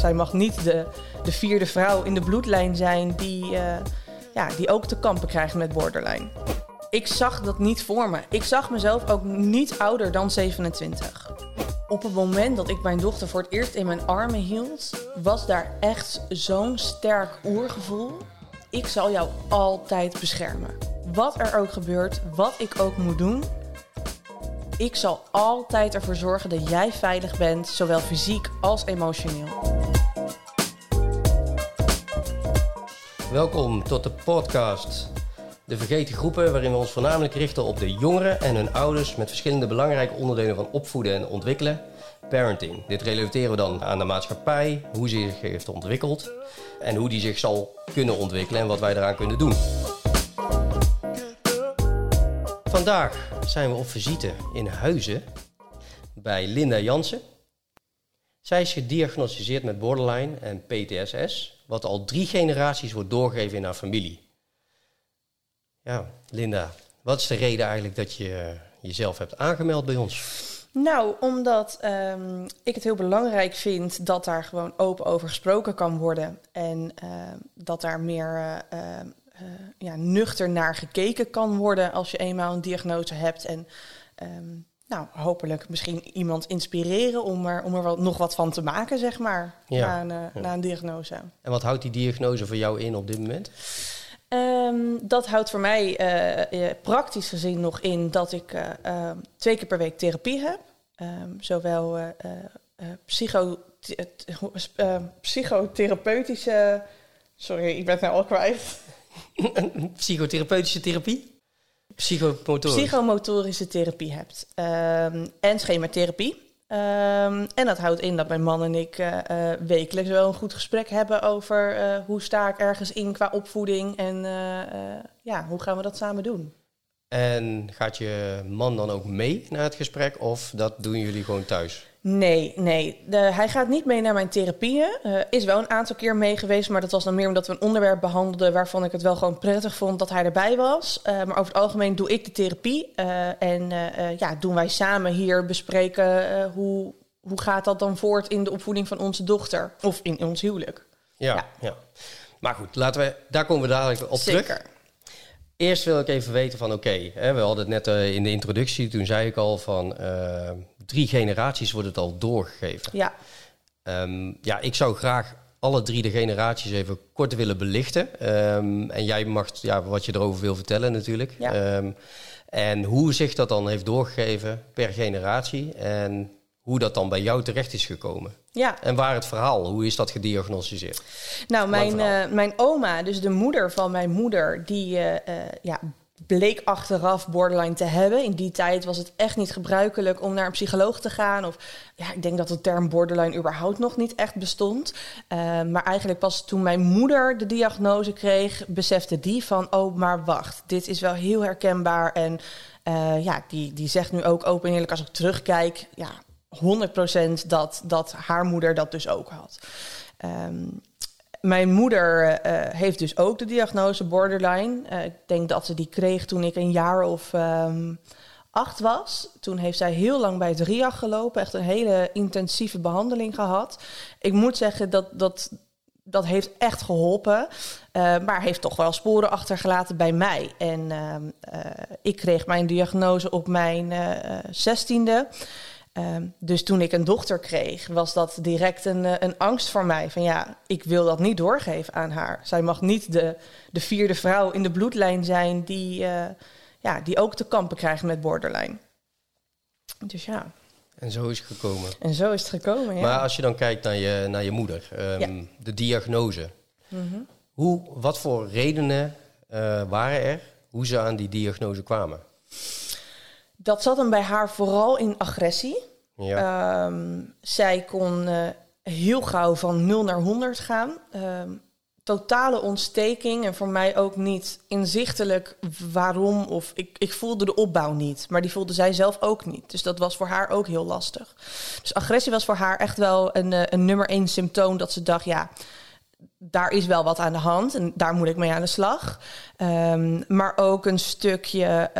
zij mag niet de, de vierde vrouw in de bloedlijn zijn die, eh, ja, die ook te kampen krijgt met borderline. Ik zag dat niet voor me. Ik zag mezelf ook niet ouder dan 27. Op het moment dat ik mijn dochter voor het eerst in mijn armen hield, was daar echt zo'n sterk oergevoel. Ik zal jou altijd beschermen. Wat er ook gebeurt, wat ik ook moet doen, ik zal altijd ervoor zorgen dat jij veilig bent, zowel fysiek als emotioneel. Welkom tot de podcast De Vergeten Groepen, waarin we ons voornamelijk richten op de jongeren en hun ouders met verschillende belangrijke onderdelen van opvoeden en ontwikkelen. Parenting. Dit relateren we dan aan de maatschappij, hoe ze zich heeft ontwikkeld en hoe die zich zal kunnen ontwikkelen en wat wij eraan kunnen doen. Vandaag zijn we op visite in Huizen bij Linda Jansen. Zij is gediagnosticeerd met borderline en PTSS, wat al drie generaties wordt doorgegeven in haar familie. Ja, Linda, wat is de reden eigenlijk dat je jezelf hebt aangemeld bij ons? Nou, omdat ehm, ik het heel belangrijk vind dat daar gewoon open over gesproken kan worden. En ehm, dat daar meer uh, uh, ja, nuchter naar gekeken kan worden als je eenmaal een diagnose hebt. En ehm, nou, hopelijk misschien iemand inspireren om er, om er wat, nog wat van te maken, zeg maar, na, een, na een diagnose. En wat houdt die diagnose voor jou in op dit moment? Um, dat houdt voor mij uh, uh, praktisch gezien nog in dat ik uh, twee keer per week therapie heb. Um, zowel psycho, psychotherapeutische. Sorry, ik ben het nou al kwijt. Psychotherapeutische therapie? Psychomotorische. Psychomotorische therapie hebt. Um, en schematherapie. Um, en dat houdt in dat mijn man en ik uh, uh, wekelijks wel een goed gesprek hebben over uh, hoe sta ik ergens in qua opvoeding en ja, hoe gaan we dat samen doen. En gaat je man dan ook mee naar het gesprek of dat doen jullie gewoon thuis? Nee, nee. De, hij gaat niet mee naar mijn therapieën. Uh, is wel een aantal keer mee geweest, maar dat was dan meer omdat we een onderwerp behandelden waarvan ik het wel gewoon prettig vond dat hij erbij was. Uh, maar over het algemeen doe ik de therapie. Uh, en ja, doen wij samen hier bespreken hoe, hoe gaat dat dan voort in de opvoeding van onze dochter of in ons huwelijk. Ja, ja. ja. Maar goed, laten we, daar komen we dadelijk op Zeker. terug. Eerst wil ik even weten van oké, okay, we hadden het net in de introductie, toen zei ik al van drie generaties wordt het al doorgegeven. Ja. Um, ja, ik zou graag alle drie de generaties even kort willen belichten. Um, en jij mag ja, wat je erover wil vertellen natuurlijk. Ja. Um, en hoe zich dat dan heeft doorgegeven per generatie en hoe dat dan bij jou terecht is gekomen. Ja. En waar het verhaal, hoe is dat gediagnosticeerd? Nou, mijn, uh, mijn oma, dus de moeder van mijn moeder, die uh, uh, ja, bleek achteraf borderline te hebben. In die tijd was het echt niet gebruikelijk om naar een psycholoog te gaan. Of ja, ik denk dat de term borderline überhaupt nog niet echt bestond. Uh, maar eigenlijk pas toen mijn moeder de diagnose kreeg, besefte die van: oh, maar wacht, dit is wel heel herkenbaar. En uh, ja, die, die zegt nu ook open en eerlijk als ik terugkijk, ja, 100% dat, dat haar moeder dat dus ook had. Um, mijn moeder uh, heeft dus ook de diagnose borderline. Uh, ik denk dat ze die kreeg toen ik een jaar of um, acht was. Toen heeft zij heel lang bij het RIAG gelopen. Echt een hele intensieve behandeling gehad. Ik moet zeggen dat dat, dat heeft echt geholpen. Uh, maar heeft toch wel sporen achtergelaten bij mij. En ik kreeg mijn diagnose op mijn zestiende. Um, dus toen ik een dochter kreeg, was dat direct een, een angst voor mij. Van ja, ik wil dat niet doorgeven aan haar. Zij mag niet de, de vierde vrouw in de bloedlijn zijn die, uh, ja, die ook te kampen krijgt met borderline. Dus ja. En zo is het gekomen. En zo is het gekomen, ja. Maar als je dan kijkt naar je, naar je moeder, um, ja. de diagnose. Mm -hmm. Hoe, wat voor redenen uh, waren er hoe ze aan die diagnose kwamen? Dat zat hem bij haar vooral in agressie. Ja. Um, zij kon uh, heel gauw van 0 naar 100 gaan. Um, totale ontsteking en voor mij ook niet inzichtelijk waarom. Of ik, ik voelde de opbouw niet, maar die voelde zij zelf ook niet. Dus dat was voor haar ook heel lastig. Dus agressie was voor haar echt wel een, een nummer één symptoom dat ze dacht, ja, daar is wel wat aan de hand en daar moet ik mee aan de slag. Um, maar ook een stukje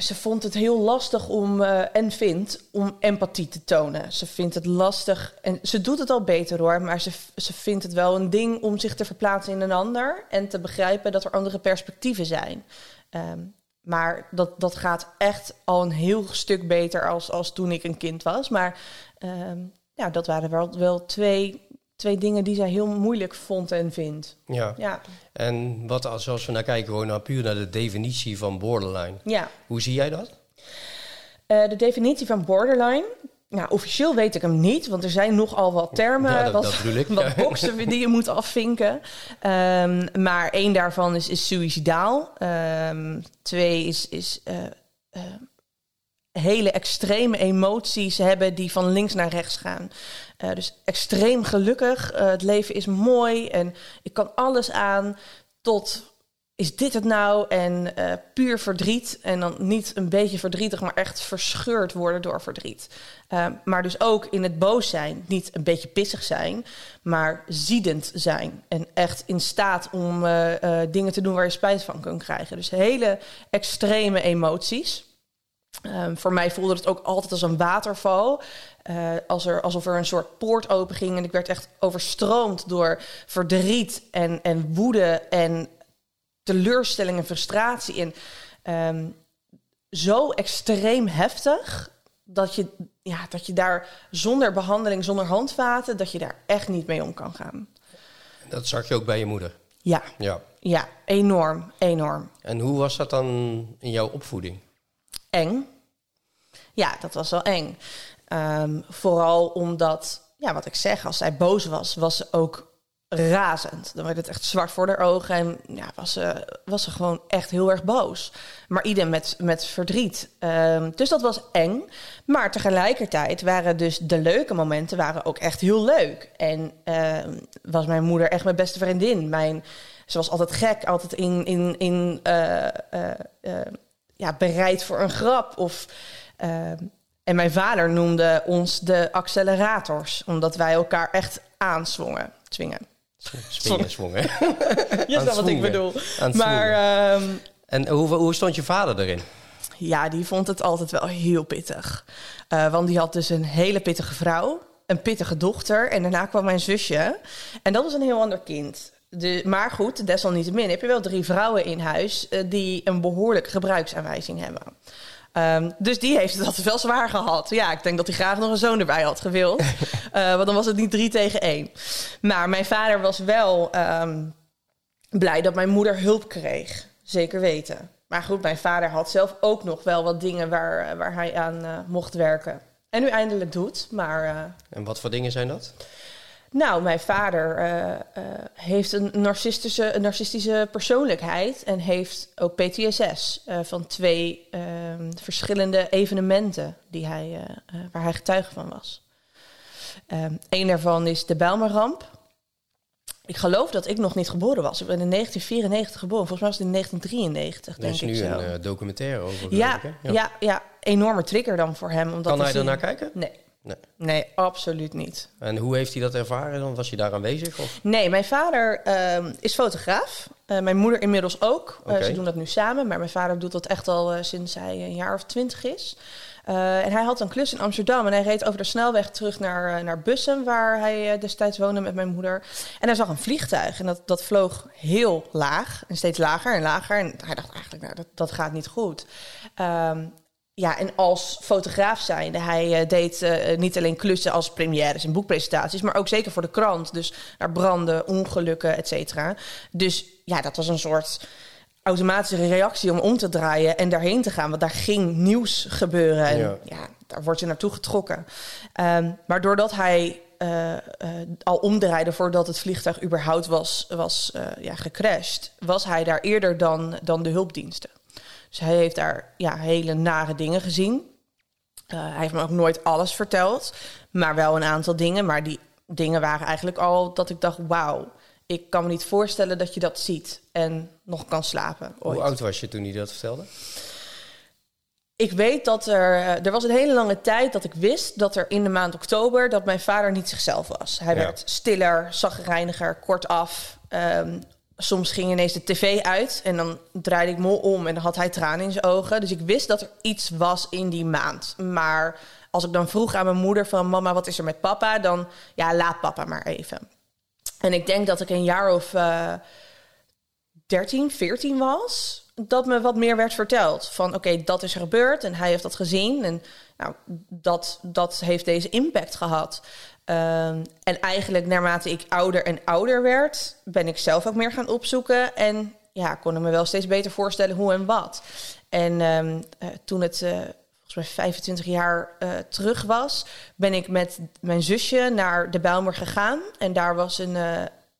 ze vond het heel lastig om, uh, en vindt, om empathie te tonen. Ze vindt het lastig, en ze doet het al beter hoor, maar ze, ze vindt het wel een ding om zich te verplaatsen in een ander en te begrijpen dat er andere perspectieven zijn. Um, maar dat, dat gaat echt al een heel stuk beter als, als toen ik een kind was. Maar um, ja, dat waren wel, wel twee, twee dingen die zij heel moeilijk vond en vindt. Ja. ja. En wat als, als we naar kijken, gewoon naar puur naar de definitie van borderline. Ja. Hoe zie jij dat? Uh, de definitie van borderline. Nou, officieel weet ik hem niet, want er zijn nogal wat termen, ja, dat, wat, dat wat boxen die je moet afvinken. Um, maar één daarvan is, is suicidaal. Um, twee is, is uh, uh, hele extreme emoties hebben die van links naar rechts gaan. Uh, dus extreem gelukkig. Uh, het leven is mooi en ik kan alles aan. Tot is dit het nou? En uh, puur verdriet. En dan niet een beetje verdrietig, maar echt verscheurd worden door verdriet. maar dus ook in het boos zijn. Niet een beetje pissig zijn, maar ziedend zijn. En echt in staat om dingen te doen waar je spijt van kunt krijgen. Dus hele extreme emoties. Um, voor mij voelde het ook altijd als een waterval. Uh, als er, alsof er een soort poort open ging. En ik werd echt overstroomd door verdriet en, en woede en teleurstelling en frustratie. En um, zo extreem heftig dat je, ja, dat je daar zonder behandeling, zonder handvaten, dat je daar echt niet mee om kan gaan. Dat zag je ook bij je moeder? Ja. Ja, ja enorm, enorm. En hoe was dat dan in jouw opvoeding? Eng. Ja, dat was wel eng. Ehm, vooral omdat, ja, wat ik zeg, als zij boos was, was ze ook razend. Dan werd het echt zwart voor haar ogen en ja, was, ze, was ze gewoon echt heel erg boos. Maar ieder met, met verdriet. Ehm, dus dat was eng. Maar tegelijkertijd waren dus de leuke momenten waren ook echt heel leuk. En ehm, was mijn moeder echt mijn beste vriendin. Mijn, ze was altijd gek, altijd in, in, in uh, ja, bereid voor een grap. Of, uh, en mijn vader noemde ons de accelerators, omdat wij elkaar echt aanzwongen. Zwingen. Swingen, zwongen. je snapt wat ik bedoel. Maar, um, en hoe, hoe stond je vader erin? Ja, die vond het altijd wel heel pittig. Uh, want die had dus een hele pittige vrouw, een pittige dochter en daarna kwam mijn zusje. En dat was een heel ander kind. De, maar goed, desalniettemin heb je wel drie vrouwen in huis uh, die een behoorlijke gebruiksaanwijzing hebben. Um, dus die heeft het altijd wel zwaar gehad. Ja, ik denk dat hij graag nog een zoon erbij had gewild. uh, want dan was het niet drie tegen één. Maar mijn vader was wel um, blij dat mijn moeder hulp kreeg. Zeker weten. Maar goed, mijn vader had zelf ook nog wel wat dingen waar, waar hij aan uh, mocht werken. En nu eindelijk doet, maar... en wat voor dingen zijn dat? Nou, mijn vader uh, uh, heeft een narcistische, een narcistische persoonlijkheid en heeft ook PTSS uh, van twee ehm, verschillende evenementen die hij, waar hij getuige van was. Um, een daarvan is de Bijlmerramp. Ik geloof dat ik nog niet geboren was. Ik ben in 1994 geboren. Volgens mij was het in 1993, denk ik Er is nu een documentaire over. Ja, ja, ja. ja, enorme trigger dan voor hem. Omdat kan hij er naar kijken? Nee. Nee. nee, absoluut niet. En hoe heeft hij dat ervaren dan? Was je daar aanwezig? Of? Nee, mijn vader uh, is fotograaf. Uh, mijn moeder inmiddels ook. Uh, okay. ze doen dat nu samen. Maar mijn vader doet dat echt al eh, sinds hij een jaar of twintig is. en hij had een klus in Amsterdam. En hij reed over de snelweg terug naar, naar Bussen, waar hij destijds woonde met mijn moeder. En hij zag een vliegtuig. En dat, dat vloog heel laag. En steeds lager en lager. En hij dacht eigenlijk, nou, dat, dat gaat niet goed. Um, ja, en als fotograaf zijnde, hij uh, deed uh, niet alleen klussen als premières en boekpresentaties, maar ook zeker voor de krant. Dus naar branden, ongelukken, et cetera. Dus ja, dat was een soort automatische reactie om om te draaien en daarheen te gaan. Want daar ging nieuws gebeuren. En ja, ja daar word je naartoe getrokken. Um, maar doordat hij uh, uh, al omdraaide voordat het vliegtuig überhaupt was, was uh, ja, gecrashed, was hij daar eerder dan, dan de hulpdiensten. Dus hij heeft daar ja, hele nare dingen gezien. Uh, hij heeft me ook nooit alles verteld, maar wel een aantal dingen. Maar die dingen waren eigenlijk al dat ik dacht: wauw, ik kan me niet voorstellen dat je dat ziet en nog kan slapen. Ooit. Hoe oud was je toen hij dat vertelde? Ik weet dat er. Eh, er was een hele lange tijd dat ik wist dat er in de maand oktober. dat mijn vader niet zichzelf was. Hij ja. werd stiller, zagrijniger, kortaf. Um, soms ging ineens de tv uit en dan draaide ik mol om en dan had hij tranen in zijn ogen. Dus ik wist dat er iets was in die maand. Maar als ik dan vroeg aan mijn moeder van mama, wat is er met papa? Dan ja, laat papa maar even. En ik denk dat ik een jaar of uh, 13, 14 was. Dat me wat meer werd verteld. Van oké, dat is gebeurd en hij heeft dat gezien. En nou, dat, dat heeft deze impact gehad. Um, en eigenlijk naarmate ik ouder en ouder werd, ben ik zelf ook meer gaan opzoeken. En ja, kon ik me wel steeds beter voorstellen hoe en wat. En um, uh, toen het uh, volgens mij 25 jaar uh, terug was, ben ik met mijn zusje naar de Bijlmer gegaan. En daar was een,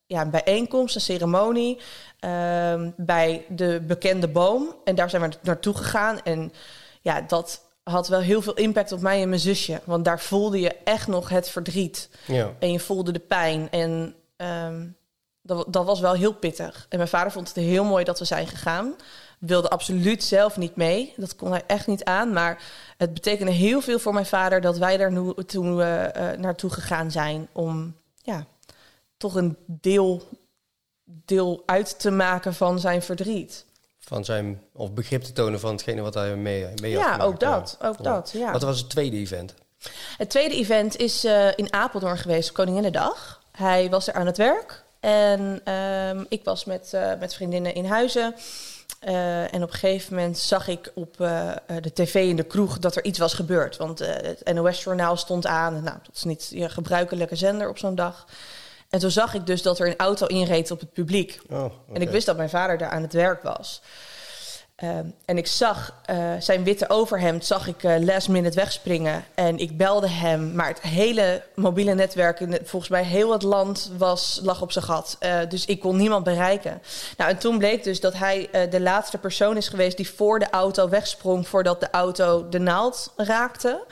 ja, een bijeenkomst, een ceremonie um, bij de bekende boom. En daar zijn we naartoe gegaan. En ja, dat had wel heel veel impact op mij en mijn zusje. Want daar voelde je echt nog het verdriet. Ja. En je voelde de pijn. En um, dat, dat was wel heel pittig. En mijn vader vond het heel mooi dat we zijn gegaan. Wilde absoluut zelf niet mee. Dat kon hij echt niet aan. Maar het betekende heel veel voor mijn vader dat wij daar nu, toen we uh, naartoe gegaan zijn. Om ja, toch een deel, deel uit te maken van zijn verdriet van zijn of begrip te tonen van hetgene wat hij mee, mee ja, had ook dat, ook ja. dat, ja. Wat was het tweede event? Het tweede event is uh, in Apeldoorn geweest, Koninginnedag. Hij was er aan het werk en um, ik was met, uh, met vriendinnen in huizen. Uh, en op een gegeven moment zag ik op de tv in de kroeg dat er iets was gebeurd. Want het NOS-journaal stond aan. Nou, dat is niet je gebruikelijke zender op zo'n dag. En toen zag ik dus dat er een auto inreed op het publiek. Oh, okay. En ik wist dat mijn vader daar aan het werk was. Uh, en ik zag uh, zijn witte overhemd, zag ik uh, last minute wegspringen. En ik belde hem, maar het hele mobiele netwerk, volgens mij heel het land, was, lag op zijn gat. Uh, dus ik kon niemand bereiken. Nou, en toen bleek dus dat hij de laatste persoon is geweest die voor de auto wegsprong voordat de auto de naald raakte.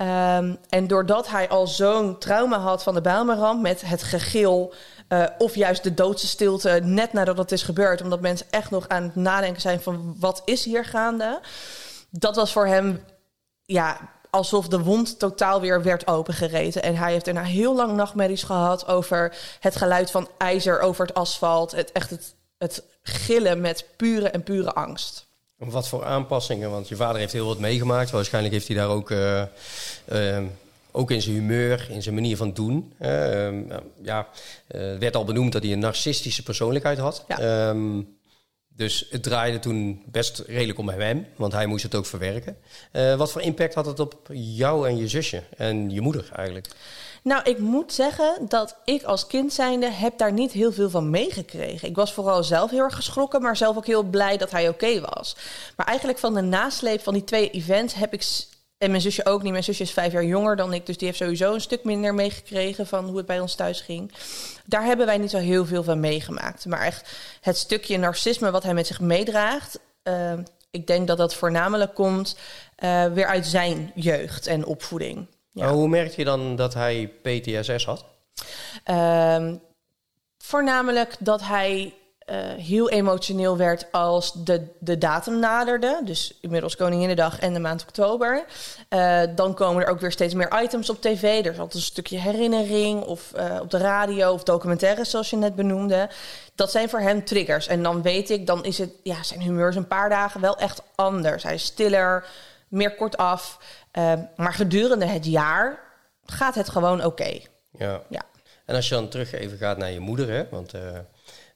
Um, en doordat hij al zo'n trauma had van de Bijlmerramp met het gegil... Uh, of juist de doodse stilte net nadat het is gebeurd... omdat mensen echt nog aan het nadenken zijn van wat is hier gaande... dat was voor hem ja, alsof de wond totaal weer werd opengereten. En hij heeft daarna heel lang nachtmerries gehad over het geluid van ijzer over het asfalt. Het, echt het, het gillen met pure en pure angst. Wat voor aanpassingen? Want je vader heeft heel wat meegemaakt. Waarschijnlijk heeft hij daar ook, uh, uh, ook in zijn humeur, in zijn manier van doen. Uh, ja, het werd al benoemd dat hij een narcistische persoonlijkheid had. Ja. Um, dus het draaide toen best redelijk om hem, want hij moest het ook verwerken. wat voor impact had het op jou en je zusje en je moeder eigenlijk? Nou, ik moet zeggen dat ik als kind zijnde heb daar niet heel veel van meegekregen. Ik was vooral zelf heel erg geschrokken, maar zelf ook heel blij dat hij oké was. Maar eigenlijk van de nasleep van die twee events heb ik en mijn zusje ook niet. Mijn zusje is vijf jaar jonger dan ik. Dus die heeft sowieso een stuk minder meegekregen van hoe het bij ons thuis ging. Daar hebben wij niet zo heel veel van meegemaakt. Maar echt het stukje narcisme wat hij met zich meedraagt. Uh, ik denk dat dat voornamelijk komt uh, weer uit zijn jeugd en opvoeding. Ja. hoe merkte je dan dat hij PTSS had? Um, voornamelijk dat hij uh, heel emotioneel werd als de, de datum naderde. Dus inmiddels Koninginnedag en de maand oktober. Uh, dan komen er ook weer steeds meer items op tv. Er is altijd een stukje herinnering of uh, op de radio of documentaires zoals je net benoemde. Dat zijn voor hem triggers. En dan weet ik, dan is het, ja, zijn humeur is een paar dagen wel echt anders. Hij is stiller, meer kortaf. Uh, maar gedurende het jaar gaat het gewoon oké. Okay. Ja. ja. En als je dan terug even gaat naar je moeder, hè? want uh,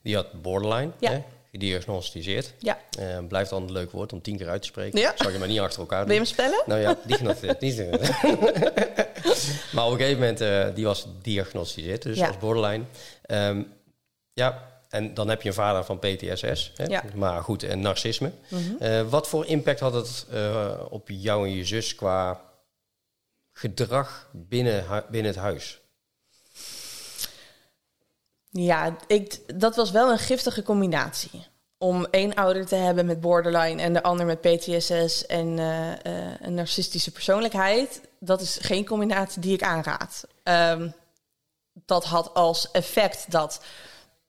die had borderline, ja. hè? gediagnosticeerd. Ja. Uh, blijft dan een leuk woord om tien keer uit te spreken. Ja. Zou je maar niet achter elkaar doen. Wil je hem spellen? Nou ja, diagnosticeerd. niet. maar op een gegeven moment, uh, die was gediagnosticeerd, dus ja. als borderline. Um, ja, en dan heb je een vader van PTSS, hè? Ja. maar goed, en narcisme. Mm -hmm. uh, wat voor impact had het uh, op jou en je zus qua gedrag binnen, binnen het huis? Ja, ik, dat was wel een giftige combinatie. Om één ouder te hebben met borderline en de ander met PTSS en uh, een narcistische persoonlijkheid, dat is geen combinatie die ik aanraad. Um, dat had als effect dat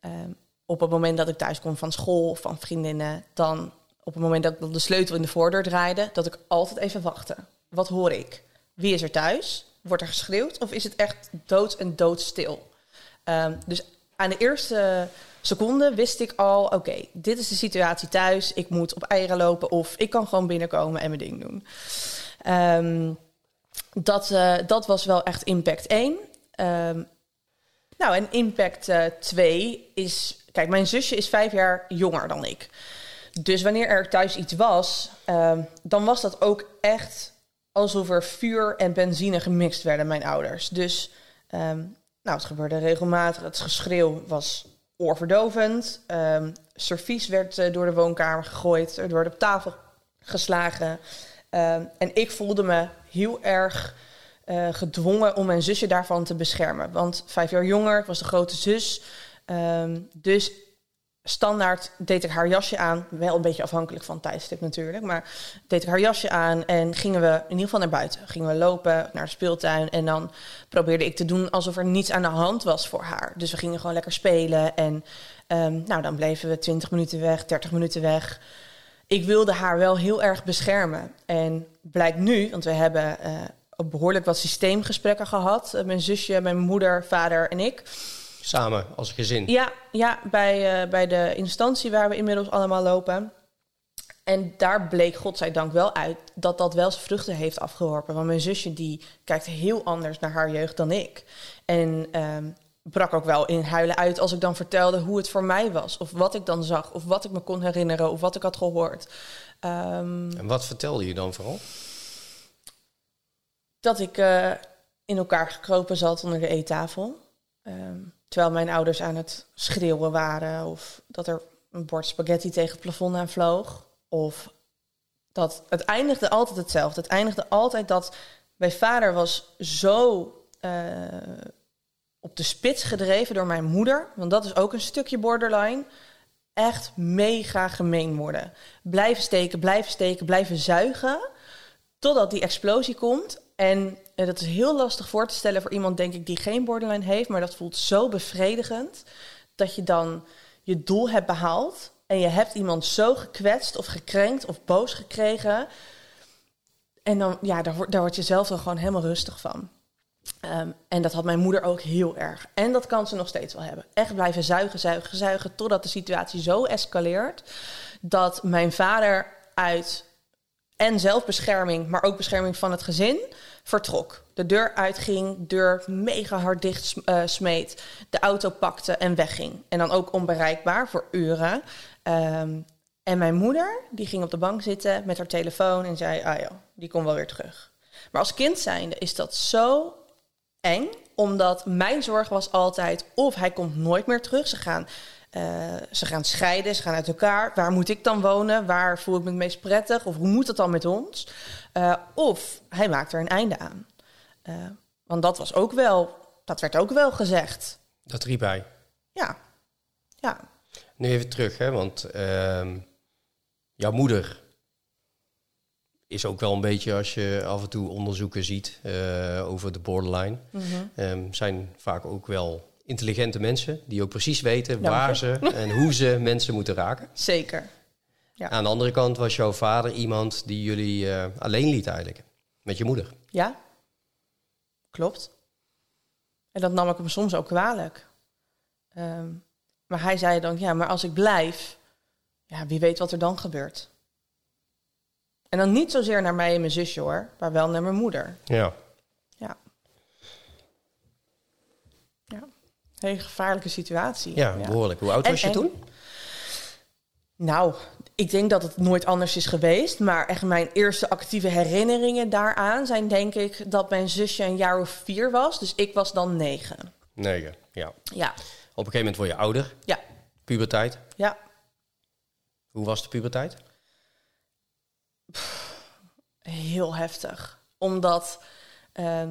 um, op het moment dat ik thuis kom van school of van vriendinnen, dan op het moment dat ik de sleutel in de voordeur draaide, dat ik altijd even wachtte. Wat hoor ik? Wie is er thuis? Wordt er geschreeuwd of is het echt dood en doodstil? Um, dus aan de eerste seconde wist ik al, oké, dit is de situatie thuis. Ik moet op eieren lopen of ik kan gewoon binnenkomen en mijn ding doen. Ehm, dat, uh, dat was wel echt impact 1. Um, nou, en impact 2 uh, is... Kijk, mijn zusje is vijf jaar jonger dan ik. Dus wanneer er thuis iets was, um, dan was dat ook echt alsof er vuur en benzine gemixt werden, mijn ouders. Dus um, nou, het gebeurde regelmatig. Het geschreeuw was oorverdovend. Um, servies werd uh, door de woonkamer gegooid, er werd op tafel geslagen. En ik voelde me heel erg uh, gedwongen om mijn zusje daarvan te beschermen. Want vijf jaar jonger, ik was de grote zus. Um, dus standaard deed ik haar jasje aan. Wel een beetje afhankelijk van tijdstip natuurlijk. Maar deed ik haar jasje aan en gingen we in ieder geval naar buiten. Gingen we lopen naar de speeltuin. En dan probeerde ik te doen alsof er niets aan de hand was voor haar. Dus we gingen gewoon lekker spelen. En um, nou, dan bleven we 20 minuten weg, 30 minuten weg. Ik wilde haar wel heel erg beschermen. En blijkt nu, want we hebben uh, behoorlijk wat systeemgesprekken gehad. Uh, mijn zusje, mijn moeder, vader en ik. Samen, als gezin? Ja, ja bij, uh, bij de instantie waar we inmiddels allemaal lopen. En daar bleek godzijdank wel uit dat dat wel zijn vruchten heeft afgeworpen. Want mijn zusje die kijkt heel anders naar haar jeugd dan ik. En um, brak ook wel in huilen uit als ik dan vertelde hoe het voor mij was. Of wat ik dan zag, of wat ik me kon herinneren, of wat ik had gehoord. Um, en wat vertelde je dan vooral? Dat ik uh, in elkaar gekropen zat onder de eettafel. Um, terwijl mijn ouders aan het schreeuwen waren. Of dat er een bord spaghetti tegen het plafond aan vloog. Of dat het eindigde altijd hetzelfde. Het eindigde altijd dat mijn vader was zo uh, op de spits gedreven door mijn moeder. Want dat is ook een stukje borderline. Echt mega gemeen worden. Blijven steken, blijven steken, blijven zuigen. Totdat die explosie komt. En en dat is heel lastig voor te stellen voor iemand, denk ik, die geen borderline heeft. Maar dat voelt zo bevredigend dat je dan je doel hebt behaald. En je hebt iemand zo gekwetst of gekrenkt of boos gekregen. En dan, ja, daar, daar word je zelf dan gewoon helemaal rustig van. Um, en dat had mijn moeder ook heel erg. En dat kan ze nog steeds wel hebben. Echt blijven zuigen, zuigen, zuigen. Totdat de situatie zo escaleert. Dat mijn vader uit en zelfbescherming, maar ook bescherming van het gezin, vertrok. De deur uitging, deur mega hard dicht uh, smeet, de auto pakte en wegging. En dan ook onbereikbaar voor uren. Um, en mijn moeder, die ging op de bank zitten met haar telefoon en zei, ah joh, die komt wel weer terug. Maar als kind zijnde is dat zo eng, omdat mijn zorg was altijd, of hij komt nooit meer terug. Ze gaan uh, ze gaan scheiden, ze gaan uit elkaar. Waar moet ik dan wonen? Waar voel ik me het meest prettig? Of hoe moet het dan met ons? Uh, of hij maakt er een einde aan. Uh, want dat was ook wel, dat werd ook wel gezegd. Dat riep hij. Ja. ja. Nu even terug, hè, want uh, jouw moeder is ook wel een beetje, als je af en toe onderzoeken ziet over de borderline, mm -hmm. um, zijn vaak ook wel intelligente mensen die ook precies weten Dank waar je. ze en hoe ze mensen moeten raken. Zeker. Ja. Aan de andere kant was jouw vader iemand die jullie uh, alleen liet eigenlijk. Met je moeder. Ja, klopt. En dat nam ik hem soms ook kwalijk. Um, maar hij zei dan, ja, maar als ik blijf, ja, wie weet wat er dan gebeurt. En dan niet zozeer naar mij en mijn zusje hoor, maar wel naar mijn moeder. Ja. Ja. Ja. Hele gevaarlijke situatie. Ja, behoorlijk. Hoe oud was je en, toen? Nou, ik denk dat het nooit anders is geweest. Maar echt mijn eerste actieve herinneringen daaraan zijn denk ik dat mijn zusje een jaar of vier was. Dus ik was dan negen. Negen, ja. Ja. Op een gegeven moment word je ouder. Ja. Puberteit. Ja. Hoe was de puberteit? Pff, heel heftig. Omdat uh,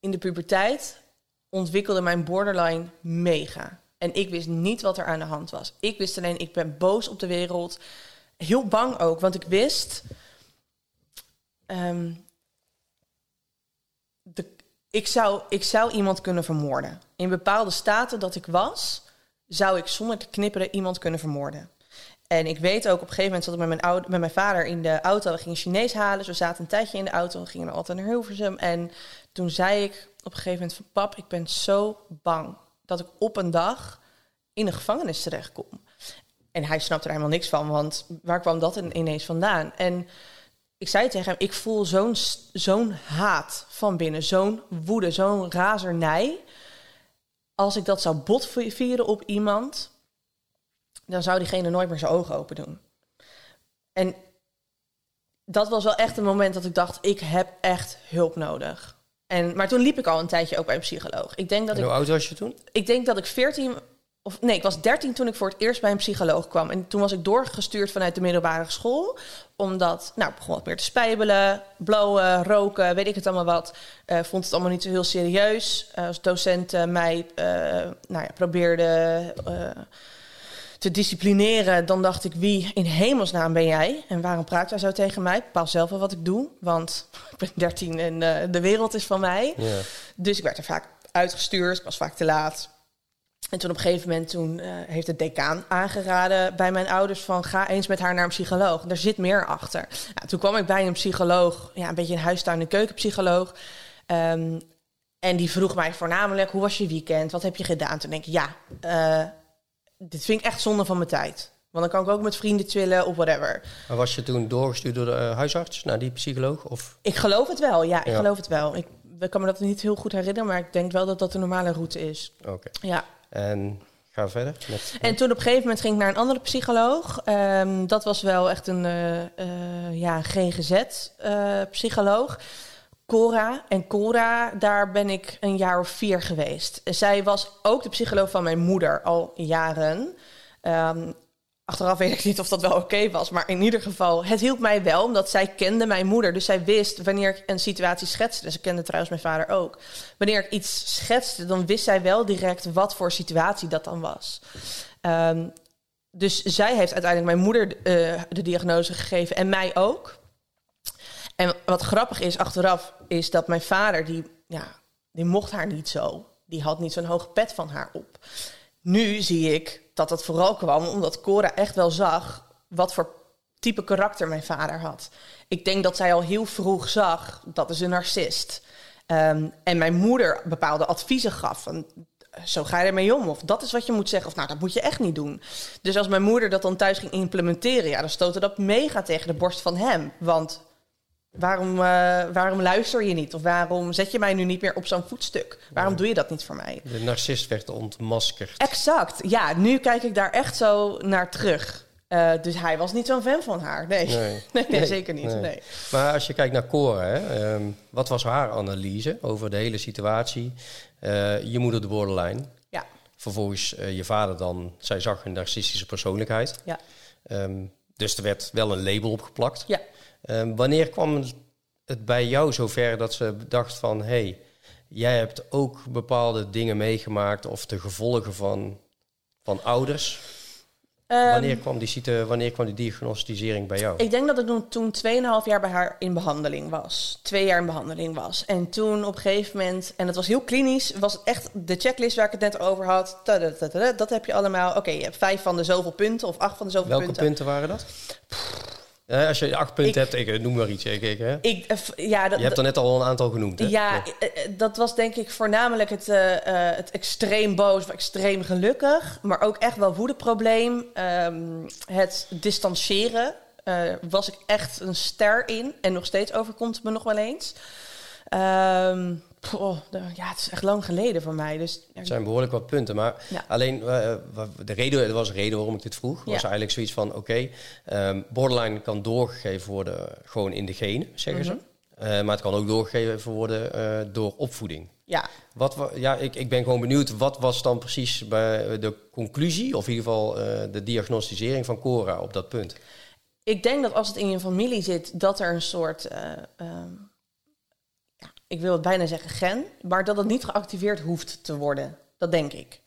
in de puberteit ontwikkelde mijn borderline mega. En ik wist niet wat er aan de hand was. Ik wist alleen, ik ben boos op de wereld. Heel bang ook, want ik wist. Um, de, ik, zou, ik zou iemand kunnen vermoorden. In bepaalde staten dat ik was, zou ik zonder te knipperen iemand kunnen vermoorden. En ik weet ook, op een gegeven moment zat ik met mijn, oude, met mijn vader in de auto. We gingen Chinees halen. Dus we zaten een tijdje in de auto. We gingen altijd naar Hilversum. En toen zei ik op een gegeven moment van... Pap, ik ben zo bang dat ik op een dag in een gevangenis terechtkom. En hij snapte er helemaal niks van, want waar kwam dat ineens vandaan? En ik zei tegen hem, ik voel zo'n zo'n haat van binnen, zo'n woede, zo'n razernij. Als ik dat zou botvieren op iemand, dan zou diegene nooit meer zijn ogen open doen. En dat was wel echt een moment dat ik dacht, ik heb echt hulp nodig. En, maar toen liep ik al een tijdje ook bij een psycholoog. Ik denk dat en hoe ik, oud was je toen? ik denk dat ik 14 of nee, ik was 13 toen ik voor het eerst bij een psycholoog kwam. En toen was ik doorgestuurd vanuit de middelbare school. Omdat, nou, ik begon wat meer te spijbelen, blowen, roken, weet ik het allemaal wat. Uh, vond het allemaal niet zo heel serieus. Uh, als docent uh, mij nou ja, probeerde te disciplineren, dan dacht ik, wie in hemelsnaam ben jij? En waarom praat jij zo tegen mij? Ik bepaal zelf wel wat ik doe, want ik ben 13 en de wereld is van mij. Dus ik werd er vaak uitgestuurd, ik was vaak te laat. En toen op een gegeven moment toen, uh, heeft de decaan aangeraden bij mijn ouders van ga eens met haar naar een psycholoog. Er zit meer achter. Nou, toen kwam ik bij een psycholoog, ja, een beetje een huistuin- en keukenpsycholoog. Um, en die vroeg mij voornamelijk, hoe was je weekend? Wat heb je gedaan? Toen denk ik, ja, uh, dit vind ik echt zonde van mijn tijd. Want dan kan ik ook met vrienden chillen of whatever. Maar was je toen doorgestuurd door de uh, huisarts naar die psycholoog? Of? Ik geloof het wel, ja, ik ja. geloof het wel. Ik, ik kan me dat niet heel goed herinneren, maar ik denk wel dat dat de normale route is. Oké. Okay. Ja. En ga verder. En toen op een gegeven moment ging ik naar een andere psycholoog. Um, dat was wel echt een uh, uh, ja, GGZ-psycholoog. Uh, Cora. En Cora, daar ben ik een jaar of vier geweest. Zij was ook de psycholoog van mijn moeder al jaren. Um, Achteraf weet ik niet of dat wel oké was. Maar in ieder geval, het hielp mij wel, omdat zij kende mijn moeder. Dus zij wist wanneer ik een situatie schetste. Ze kende trouwens mijn vader ook. Wanneer ik iets schetste, dan wist zij wel direct wat voor situatie dat dan was. Um, dus zij heeft uiteindelijk mijn moeder uh, de diagnose gegeven en mij ook. En wat grappig is achteraf, is dat mijn vader, die, ja, die mocht haar niet zo. Die had niet zo'n hoge pet van haar op. Nu zie ik dat dat vooral kwam omdat Cora echt wel zag wat voor type karakter mijn vader had. Ik denk dat zij al heel vroeg zag dat is een narcist. Um, en mijn moeder bepaalde adviezen gaf. Van, zo ga je ermee om. Of dat is wat je moet zeggen. Of nou, dat moet je echt niet doen. Dus als mijn moeder dat dan thuis ging implementeren, ja, dan stootte dat mega tegen de borst van hem. Want waarom, uh, waarom luister je niet? Of waarom zet je mij nu niet meer op zo'n voetstuk? Waarom doe je dat niet voor mij? De narcist werd ontmaskerd. Exact. Ja, nu kijk ik daar echt zo naar terug. Uh, dus hij was niet zo'n fan van haar. Nee, nee. nee, nee zeker niet. Nee. Maar als je kijkt naar Cora, hè, um, wat was haar analyse over de hele situatie? Uh, je moeder de borderline. Ja. Vervolgens uh, je vader dan, zij zag een narcistische persoonlijkheid. Ja. Um, dus er werd wel een label opgeplakt. Ja. Um, wanneer kwam het bij jou zover dat ze dacht van... hey, jij hebt ook bepaalde dingen meegemaakt... of de gevolgen van, van ouders... Um, wanneer, kwam die, wanneer kwam die diagnostisering bij jou? Ik denk dat ik toen 2,5 jaar bij haar in behandeling was. Twee jaar in behandeling was. En toen op een gegeven moment, en het was heel klinisch, was het echt de checklist waar ik het net over had. Dat heb je allemaal. Oké, okay, je hebt vijf van de zoveel punten of acht van de zoveel Welke punten. punten waren dat? Ja, als je acht punten ik, hebt, ik noem maar iets. Ik, ik, hè? Ik, ja, dat, je hebt er net al een aantal genoemd. Hè? Ja, ja, dat was denk ik voornamelijk het, uh, het extreem boos of extreem gelukkig. Maar ook echt wel woedeprobleem. Um, het distancieren uh, was ik echt een ster in. En nog steeds overkomt het me nog wel eens. Um, Oh, ja, het is echt lang geleden voor mij. Dus, het zijn behoorlijk wat punten. Maar ja. alleen, uh, de reden, er was een reden waarom ik dit vroeg. was eigenlijk zoiets van, oké, okay, um, borderline kan doorgegeven worden gewoon in de genen, zeggen mm -hmm. ze. Uh, maar het kan ook doorgegeven worden uh, door opvoeding. Ja. Wat, ja, ik, ik ben gewoon benieuwd, wat was dan precies bij de conclusie... of in ieder geval de diagnostisering van Cora op dat punt? Ik denk dat als het in je familie zit, dat er een soort... Um, ik wil het bijna zeggen gen, maar dat het niet geactiveerd hoeft te worden. Dat denk ik.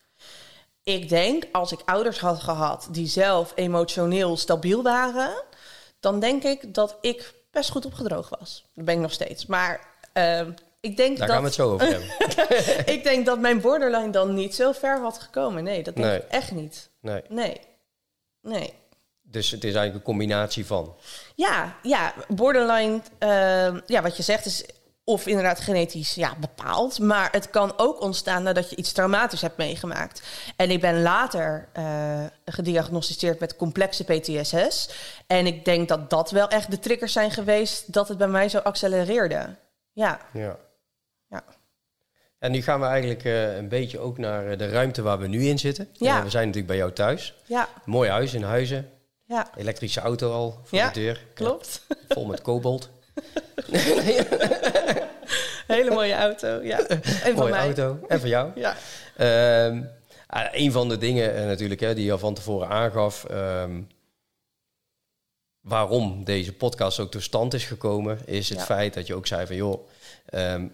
Ik denk, als ik ouders had gehad die zelf emotioneel stabiel waren, dan denk ik dat ik best goed opgedroogd was. Dat ben ik nog steeds. Maar uh, ik denk Daar dat... gaan we het zo over hebben. ik denk dat mijn borderline dan niet zo ver had gekomen. Nee, dat denk nee. ik echt niet. Nee. Nee. Nee. Dus het is eigenlijk een combinatie van. Ja, ja borderline, uh, ja, wat je zegt is of inderdaad genetisch ja, bepaald. Maar het kan ook ontstaan nadat je iets traumatisch hebt meegemaakt. En ik ben later uh, gediagnosticeerd met complexe PTSS. En ik denk dat dat wel echt de triggers zijn geweest dat het bij mij zo accelereerde. Ja. Ja. ja. En nu gaan we eigenlijk uh, een beetje ook naar eh, de ruimte waar we nu in zitten. Ja. Uh, we zijn natuurlijk bij jou thuis. Ja. Mooi huis in Huizen. Ja. Elektrische auto al voor Ja, de deur. Klopt. Ja, vol met kobold. Hele mooie auto. Ja. En van Mooie mij. auto. En van jou. Ja. Ehm, ah, een van de dingen eh, natuurlijk hè, die je al van tevoren aangaf. ehm, waarom deze podcast ook tot stand is gekomen, is het Ja. feit dat je ook zei van joh, ehm,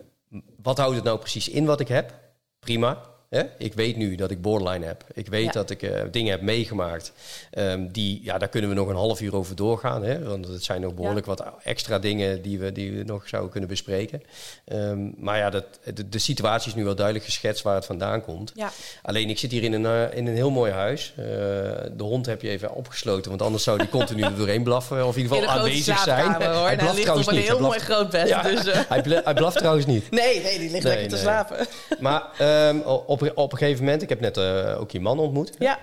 wat houdt het nou precies in wat ik heb? Prima. Hè? Ik weet nu dat ik borderline heb. Ik weet Ja. dat ik eh, dingen heb meegemaakt. ehm, die, ja, daar kunnen we nog een half uur over doorgaan. Hè? Want het zijn nog behoorlijk wat extra dingen die we, die we nog zouden kunnen bespreken. Ehm, maar ja, dat, de, de situatie is nu wel duidelijk geschetst waar het vandaan komt. Ja. Alleen ik zit hier in een, eh, in een heel mooi huis. Eh, de hond heb je even opgesloten, want anders zou die continu er doorheen blaffen. Of in ieder geval aanwezig zijn. hoor. Hij blaft ligt trouwens op een niet. heel Hij mooi blaft- groot bed. Dus, hij, bla- hij blaft trouwens niet. nee, nee, die ligt Nee, lekker te slapen. Maar ehm, op, op een gegeven moment, ik heb net eh, ook je man ontmoet. Ja.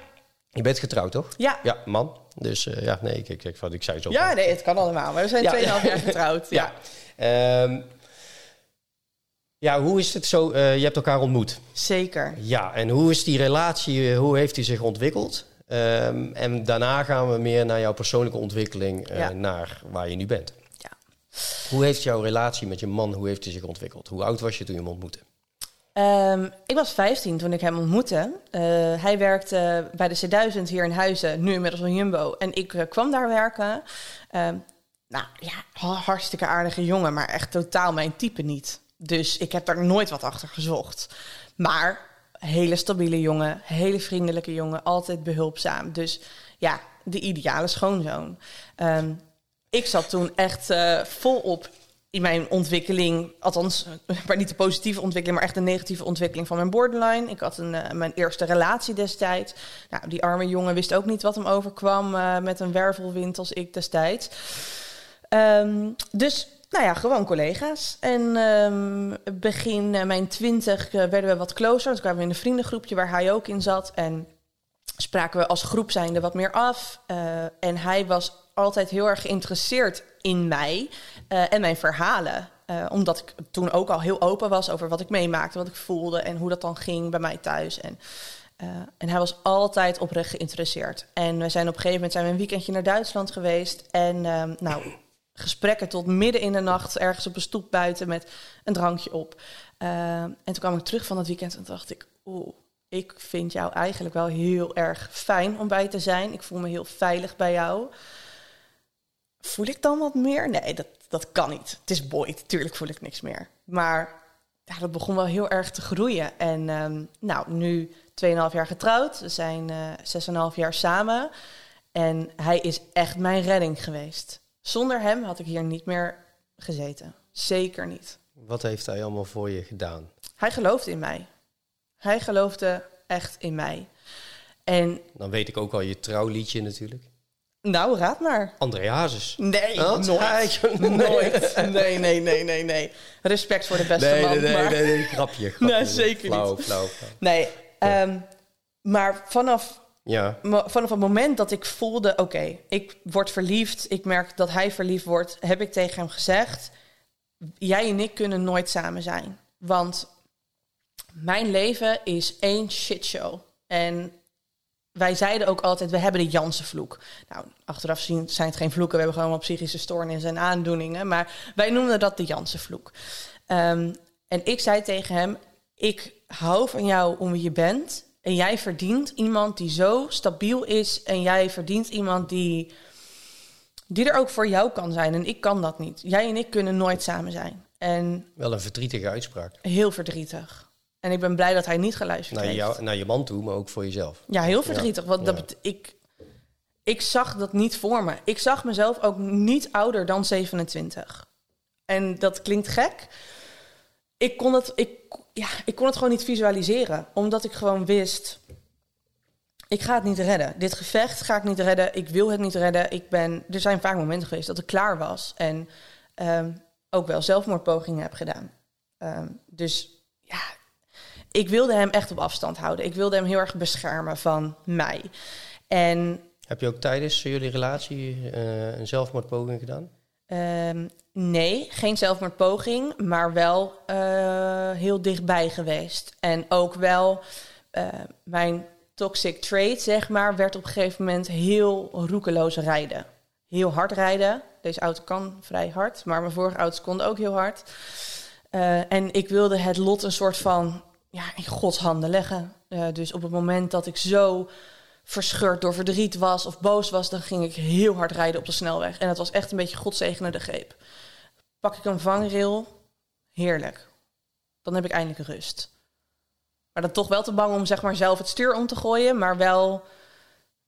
Je bent getrouwd, toch? Ja. Ja, man. Dus eh, ja, nee, ik, ik, ik, ik zei het zo. Ja, nee, het kan allemaal. Maar we zijn Ja. 2,5 jaar getrouwd. Ja. Ja, Ehm, ja, hoe is het zo? eh, je hebt elkaar ontmoet. zeker. Ja, en hoe is die relatie, hoe heeft die zich ontwikkeld? Ehm, en daarna gaan we meer naar jouw persoonlijke ontwikkeling, Ja. naar waar je nu bent. Ja. Hoe heeft jouw relatie met je man, hoe heeft die zich ontwikkeld? Hoe oud was je toen je hem ontmoette? Ehm, ik was 15 toen ik hem ontmoette. Eh, hij werkte bij de C1000 hier in Huizen, nu inmiddels een Jumbo. En ik eh, kwam daar werken. Ehm, nou ja, ha- hartstikke aardige jongen, maar echt totaal mijn type niet. Dus ik heb daar nooit wat achter gezocht. Maar hele stabiele jongen, hele vriendelijke jongen, altijd behulpzaam. Dus ja, de ideale schoonzoon. Ehm, ik zat toen echt eh, volop in mijn ontwikkeling, althans, eh, maar niet de positieve ontwikkeling, maar echt de negatieve ontwikkeling van mijn borderline. Ik had een, eh, mijn eerste relatie destijds. Nou, die arme jongen wist ook niet wat hem overkwam eh, met een wervelwind als ik destijds. Ehm, dus, nou ja, gewoon collega's. En ehm, begin mijn twintig eh, werden we wat closer. Toen kwamen we in een vriendengroepje waar hij ook in zat. En spraken we als groep zijnde wat meer af. En hij was altijd heel erg geïnteresseerd in mij eh, en mijn verhalen. Eh, omdat ik toen ook al heel open was over wat ik meemaakte, wat ik voelde en hoe dat dan ging bij mij thuis. En, eh, en hij was altijd oprecht geïnteresseerd. En we zijn op een gegeven moment zijn we een weekendje naar Duitsland geweest. En ehm, nou, gesprekken tot midden in de nacht ergens op een stoep buiten met een drankje op. En toen kwam ik terug van dat weekend en dacht ik, oeh, ik vind jou eigenlijk wel heel erg fijn om bij te zijn. Ik voel me heel veilig bij jou. Voel ik dan wat meer? Nee, dat, dat kan niet. Het is Boyd, tuurlijk voel ik niks meer. Maar ja, dat begon wel heel erg te groeien. En ehm, nou, nu 2,5 jaar getrouwd. We zijn eh 6,5 jaar samen. En hij is echt mijn redding geweest. Zonder hem had ik hier niet meer gezeten. Zeker niet. Wat heeft hij allemaal voor je gedaan? Hij geloofde in mij. Hij geloofde echt in mij. En Dan weet ik ook al je trouwliedje natuurlijk. Nou, raad maar. André Hazes. Nee, Wat? nooit. Nee. nooit. Nee, nee, nee, nee, nee. Respect voor de beste Nee, man. nee, nee, maar... nee, nee, grapje. grapje. Nee, zeker niet. Flauw, flauw, flauw. Nee, ehm, maar vanaf, Ja, vanaf het moment dat ik voelde... oké, ik word verliefd, ik merk dat hij verliefd wordt... heb ik tegen hem gezegd... jij en ik kunnen nooit samen zijn. Want mijn leven is één shitshow. En wij zeiden ook altijd, we hebben de Jansenvloek. Nou, achteraf zien zijn het geen vloeken. We hebben gewoon psychische stoornissen en aandoeningen. Maar wij noemden dat de Jansenvloek. Ehm, en ik zei tegen hem, ik hou van jou om wie je bent. En jij verdient iemand die zo stabiel is. En jij verdient iemand die, die er ook voor jou kan zijn. En ik kan dat niet. Jij en ik kunnen nooit samen zijn. En wel een verdrietige uitspraak. heel verdrietig. En ik ben blij dat hij niet geluisterd Naar, heeft. jou, naar je man toe, maar ook voor jezelf. Ja, heel verdrietig. Want dat Ja. ik, ik zag dat niet voor me. Ik zag mezelf ook niet ouder dan 27. En dat klinkt gek. Ik kon het, ik, ja, ik kon het gewoon niet visualiseren. Omdat ik gewoon wist... Ik ga het niet redden. Dit gevecht ga ik niet redden. Ik wil het niet redden. Ik ben, er zijn vaak momenten geweest dat ik klaar was. En ehm, ook wel zelfmoordpogingen heb gedaan. Ehm, dus ja, ik wilde hem echt op afstand houden. Ik wilde hem heel erg beschermen van mij. En Heb je ook tijdens jullie relatie eh, een zelfmoordpoging gedaan? Ehm, nee, geen zelfmoordpoging, maar wel eh, heel dichtbij geweest. En ook wel eh, mijn toxic trait, zeg maar, werd op een gegeven moment heel roekeloos rijden. Heel hard rijden. Deze auto kan vrij hard, maar mijn vorige auto's konden ook heel hard. En ik wilde het lot een soort van ja, in Gods handen leggen. Eh, dus op het moment dat ik zo verscheurd door verdriet was of boos was, dan ging ik heel hard rijden op de snelweg. En dat was echt een beetje godzegende greep. Pak ik een vangrail, heerlijk. Dan heb ik eindelijk rust. Maar dan toch wel te bang om zeg maar zelf het stuur om te gooien, maar wel,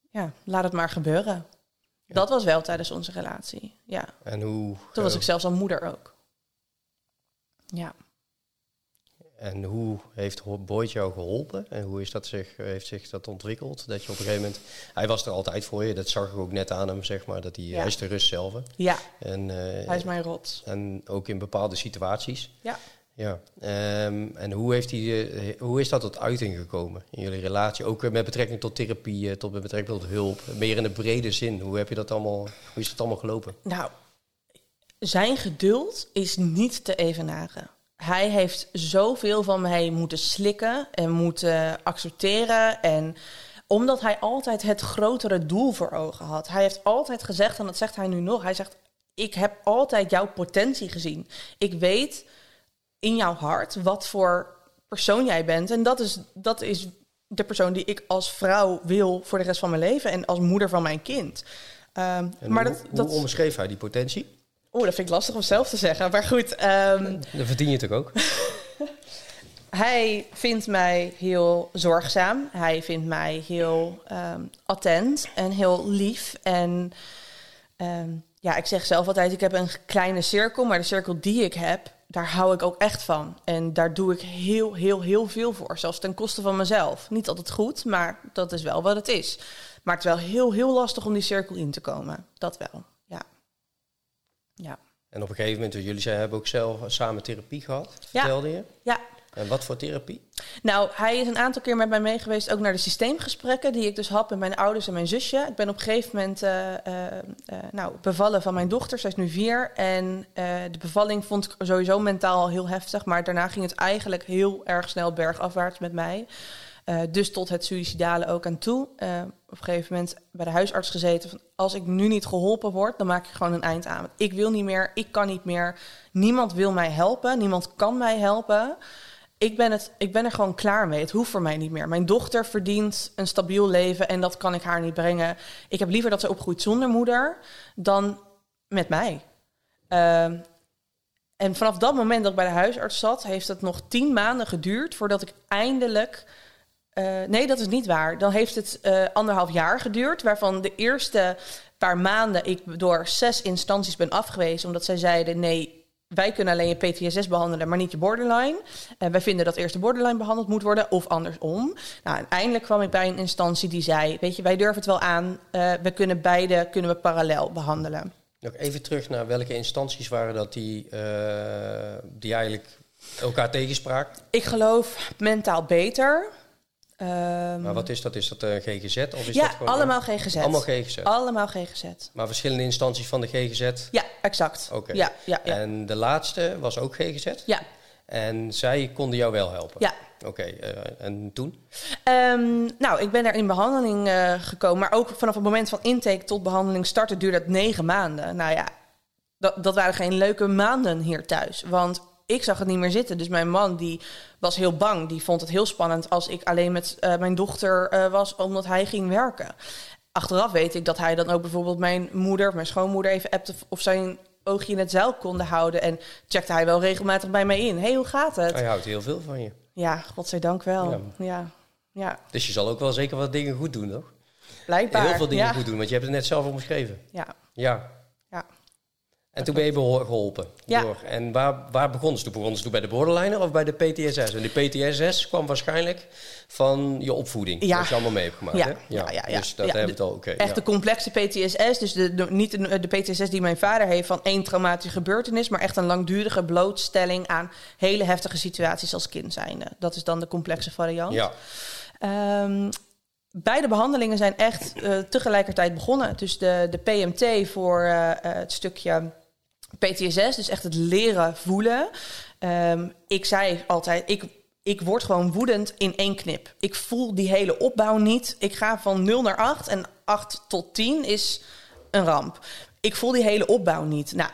ja, laat het maar gebeuren. Ja. Dat was wel tijdens onze relatie. Ja, En hoe, toen was eh, ik zelfs al moeder ook. Ja. En hoe heeft Boyd jou geholpen? En hoe is dat zich, heeft zich dat ontwikkeld? Dat je op een gegeven moment... Hij was er altijd voor je. Dat zag ik ook net aan hem, zeg maar. Dat hij, Ja. hij is de rust zelf. Ja, En, eh, hij is mijn rots. en ook in bepaalde situaties. Ja. Ja. Ehm, en hoe, heeft hij, eh, hoe is dat tot uiting gekomen in jullie relatie? Ook eh, met betrekking tot therapie, tot met betrekking tot hulp. Meer in de brede zin. Hoe heb je dat allemaal... Hoe is dat allemaal gelopen? Nou, zijn geduld is niet te evenaren. Hij heeft zoveel van mij moeten slikken en moeten accepteren. En omdat hij altijd het grotere doel voor ogen had. Hij heeft altijd gezegd, en dat zegt hij nu nog, hij zegt: Ik heb altijd jouw potentie gezien. Ik weet in jouw hart wat voor persoon jij bent. En dat is, dat is de persoon die ik als vrouw wil voor de rest van mijn leven en als moeder van mijn kind. Ehm, maar hoe, dat, hoe dat, onderschreef hij die potentie? Oeh, dat vind ik lastig om zelf te zeggen. Maar goed, ehm, Dat verdien je toch ook? hij vindt mij heel zorgzaam. Hij vindt mij heel ehm, attent en heel lief. En ehm, ja, ik zeg zelf altijd, ik heb een kleine cirkel. Maar de cirkel die ik heb, daar hou ik ook echt van. En daar doe ik heel, heel, heel veel voor. Zelfs ten koste van mezelf. Niet altijd goed, maar dat is wel wat het is. Maar het is wel heel, heel lastig om die cirkel in te komen. Dat wel, ja. Ja. En op een gegeven moment, jullie zijn, hebben ook zelf samen therapie gehad, Ja. vertelde je. Ja, En wat voor therapie? Nou, hij is een aantal keer met mij mee geweest, ook naar de systeemgesprekken die ik dus had met mijn ouders en mijn zusje. Ik ben op een gegeven moment eh, eh, eh, nou, bevallen van mijn dochter, zij is nu vier. En de bevalling vond ik sowieso mentaal heel heftig, maar daarna ging het eigenlijk heel erg snel bergafwaarts met mij. Eh, dus tot het suïcidale ook aan toe. Eh, op een gegeven moment bij de huisarts gezeten van als ik nu niet geholpen word, dan maak ik gewoon een eind aan. Ik wil niet meer, ik kan niet meer. Niemand wil mij helpen, niemand kan mij helpen ik ben, het, ik ben er gewoon klaar mee. Het hoeft voor mij niet meer. Mijn dochter verdient een stabiel leven en dat kan ik haar niet brengen. Ik heb liever dat ze opgroeit zonder moeder dan met mij. Ehm, en vanaf dat moment dat ik bij de huisarts zat, heeft het nog tien maanden geduurd voordat ik eindelijk. Eh, nee, dat is niet waar. Dan heeft het eh, anderhalf jaar geduurd, waarvan de eerste paar maanden ik door zes instanties ben afgewezen, omdat zij zeiden: nee, wij kunnen alleen je PTSS behandelen, maar niet je borderline. En wij vinden dat eerst de borderline behandeld moet worden, of andersom. Nou, en eindelijk kwam ik bij een instantie die zei: Weet je, wij durven het wel aan. eh, we kunnen beide kunnen we parallel behandelen. Nog even terug naar welke instanties waren dat die, eh, die eigenlijk elkaar tegenspraken. Ik geloof mentaal beter. Ehm, Maar wat is dat? Is dat een GGZ? Of is ja, dat gewoon, allemaal GGZ. Allemaal GGZ. Allemaal GGZ. Maar verschillende instanties van de GGZ. Ja, exact. Oké. Ja, ja, ja. En de laatste was ook GGZ. ja, En zij konden jou wel helpen. ja. Oké, eh, en toen? Ehm, nou, ik ben er in behandeling eh, gekomen. Maar ook vanaf het moment van intake tot behandeling starten duurde het negen maanden. Nou ja, dat, dat waren geen leuke maanden hier thuis. Want ik zag het niet meer zitten. Dus mijn man die was heel bang. Die vond het heel spannend als ik alleen met eh, mijn dochter eh, was, omdat hij ging werken. Achteraf weet ik dat hij dan ook bijvoorbeeld mijn moeder, of mijn schoonmoeder, even appte of zijn oogje in het zeil konden houden. En checkte hij wel regelmatig bij mij in. hey, hoe gaat het? Hij houdt heel veel van je. Ja, godzijdank wel. Ja. Ja, ja, ja. Dus je zal ook wel zeker wat dingen goed doen, toch? blijkbaar. Heel veel dingen ja. goed doen, want je hebt het net zelf omschreven. Ja, Ja. En toen ben je geholpen. Ja. Door. En waar, waar begonnen ze toen? Begonnen ze toen bij de borderliner of bij de PTSS? En de PTSS kwam waarschijnlijk van je opvoeding. Ja. Dat je allemaal mee hebt gemaakt, Ja. hè? Ja, ja. Dus dat hebben we het al. Oké. Echt de complexe PTSS. Dus de, de- niet de, de PTSS die mijn vader heeft van één traumatische gebeurtenis, maar echt een langdurige blootstelling aan hele heftige situaties als kind zijnde. Dat is dan de complexe variant. Ja. Ehm, beide behandelingen zijn echt eh, tegelijkertijd begonnen. Dus de, de PMT voor eh, eh, het stukje PTSS, dus echt het leren voelen. Ehm, ik zei altijd, ik, ik word gewoon woedend in één knip. Ik voel die hele opbouw niet. Ik ga van 0 naar 8 en 8 tot 10 is een ramp. Ik voel die hele opbouw niet. Nou,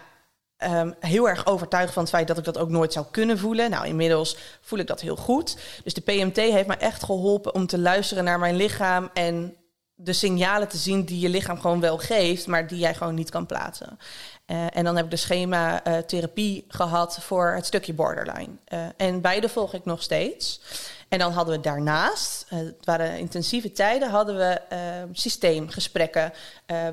ehm, heel erg overtuigd van het feit dat ik dat ook nooit zou kunnen voelen. Nou, inmiddels voel ik dat heel goed. Dus de PMT heeft me echt geholpen om te luisteren naar mijn lichaam en de signalen te zien die je lichaam gewoon wel geeft, maar die jij gewoon niet kan plaatsen. Eh, en dan heb ik de schema eh, therapie gehad voor het stukje borderline. Eh, en beide volg ik nog steeds. En dan hadden we daarnaast, het waren intensieve tijden, hadden we eh, systeemgesprekken.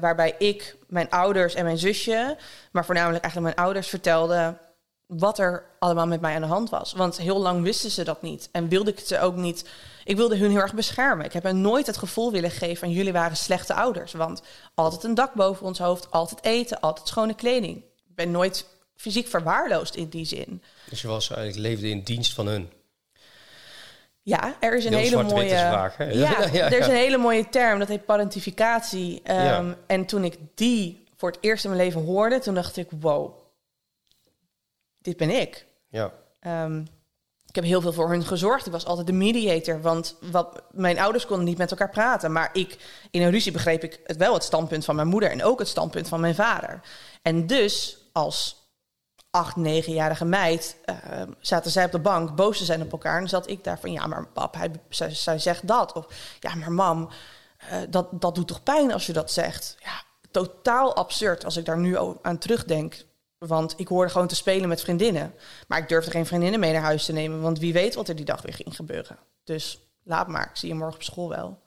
waarbij ik, mijn ouders en mijn zusje, maar voornamelijk eigenlijk mijn ouders vertelden wat er allemaal met mij aan de hand was. Want heel lang wisten ze dat niet. En wilde ik ze ook niet. Ik wilde hun heel erg beschermen. Ik heb hen nooit het gevoel willen geven van jullie waren slechte ouders. Want altijd een dak boven ons hoofd, altijd eten, altijd schone kleding. Ik ben nooit fysiek verwaarloosd in die zin. Dus je was eigenlijk leefde in dienst van hun. Ja, er is een hele mooie. vraag? Ja, Ja, ja, er is een hele mooie term, dat heet parentificatie. Ehm. En toen ik die voor het eerst in mijn leven hoorde, toen dacht ik: wow, dit ben ik. Ja. Ehm, ik heb heel veel voor hun gezorgd. Ik was altijd de mediator, want wat, mijn ouders konden niet met elkaar praten. Maar ik, in een ruzie begreep ik het wel het standpunt van mijn moeder en ook het standpunt van mijn vader. En dus als acht, negenjarige meid ehm, zaten zij op de bank boos te zijn op elkaar. En zat ik daar van, ja, maar pap, hij, zij, zegt dat. Of ja, maar mam, eh, dat, dat doet toch pijn als je dat zegt? Ja, totaal absurd als ik daar nu aan terugdenk. Want ik hoorde gewoon te spelen met vriendinnen. Maar ik durfde geen vriendinnen mee naar huis te nemen. Want wie weet wat er die dag weer ging gebeuren. Dus laat maar, ik zie je morgen op school wel.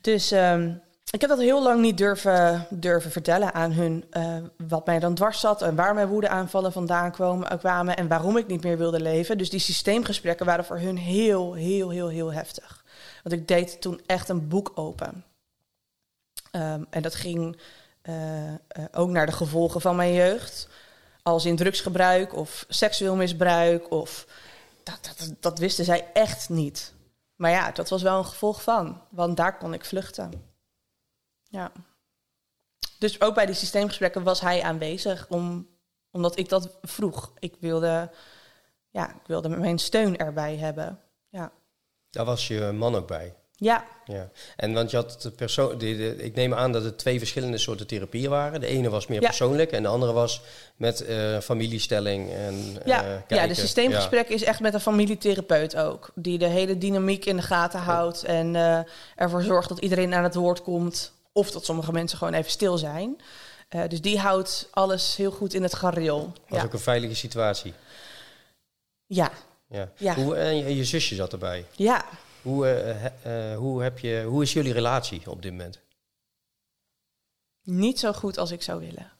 Dus ehm, ik heb dat heel lang niet durven, durven vertellen aan hun. eh, wat mij dan dwars zat en waar mijn woedeaanvallen vandaan kwamen, kwamen. En waarom ik niet meer wilde leven. Dus die systeemgesprekken waren voor hun heel, heel, heel, heel heftig. Want ik deed toen echt een boek open. Ehm, en dat ging eh, eh, ook naar de gevolgen van mijn jeugd. Als in drugsgebruik of seksueel misbruik. Of, dat, dat, dat wisten zij echt niet. Maar ja, dat was wel een gevolg van. Want daar kon ik vluchten. Ja. Dus ook bij die systeemgesprekken was hij aanwezig. Om, omdat ik dat vroeg. Ik wilde, ja, ik wilde mijn steun erbij hebben. Ja. Daar was je man ook bij. Ja, Ja. En want je had de persoon. Ik neem aan dat het twee verschillende soorten therapieën waren. De ene was meer Ja. persoonlijk en de andere was met eh, familiestelling en Ja, eh, ja, kijken. de systeemgesprek is echt met een familietherapeut ook. Die de hele dynamiek in de gaten houdt en eh, ervoor zorgt dat iedereen aan het woord komt. Of dat sommige mensen gewoon even stil zijn. Dus die houdt alles heel goed in het gareel. Ja. Was Ja. ook een veilige situatie. ja, Ja. Ja. Hoe, en je, je zusje zat erbij. ja. Hoe, eh, eh, hoe, heb je, hoe is jullie relatie op dit moment? niet zo goed als ik zou willen.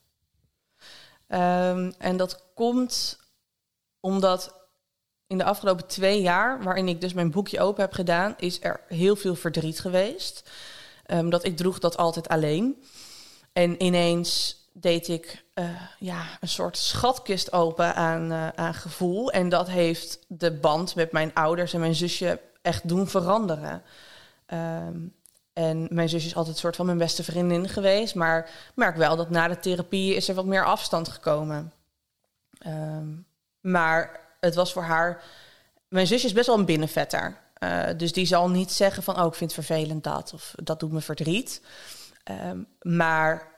Ehm, en dat komt omdat in de afgelopen twee jaar, waarin ik dus mijn boekje open heb gedaan, is er heel veel verdriet geweest. Ehm, dat ik droeg dat altijd alleen. En ineens deed ik eh, ja, een soort schatkist open aan, aan gevoel. En dat heeft de band met mijn ouders en mijn zusje echt doen veranderen. Ehm, en mijn zusje is altijd een soort van mijn beste vriendin geweest. Maar ik merk wel dat na de therapie is er wat meer afstand gekomen. Ehm, maar het was voor haar... Mijn zusje is best wel een binnenvetter. Eh, dus die zal niet zeggen van... oh, ik vind het vervelend dat of dat doet me verdriet. Ehm, maar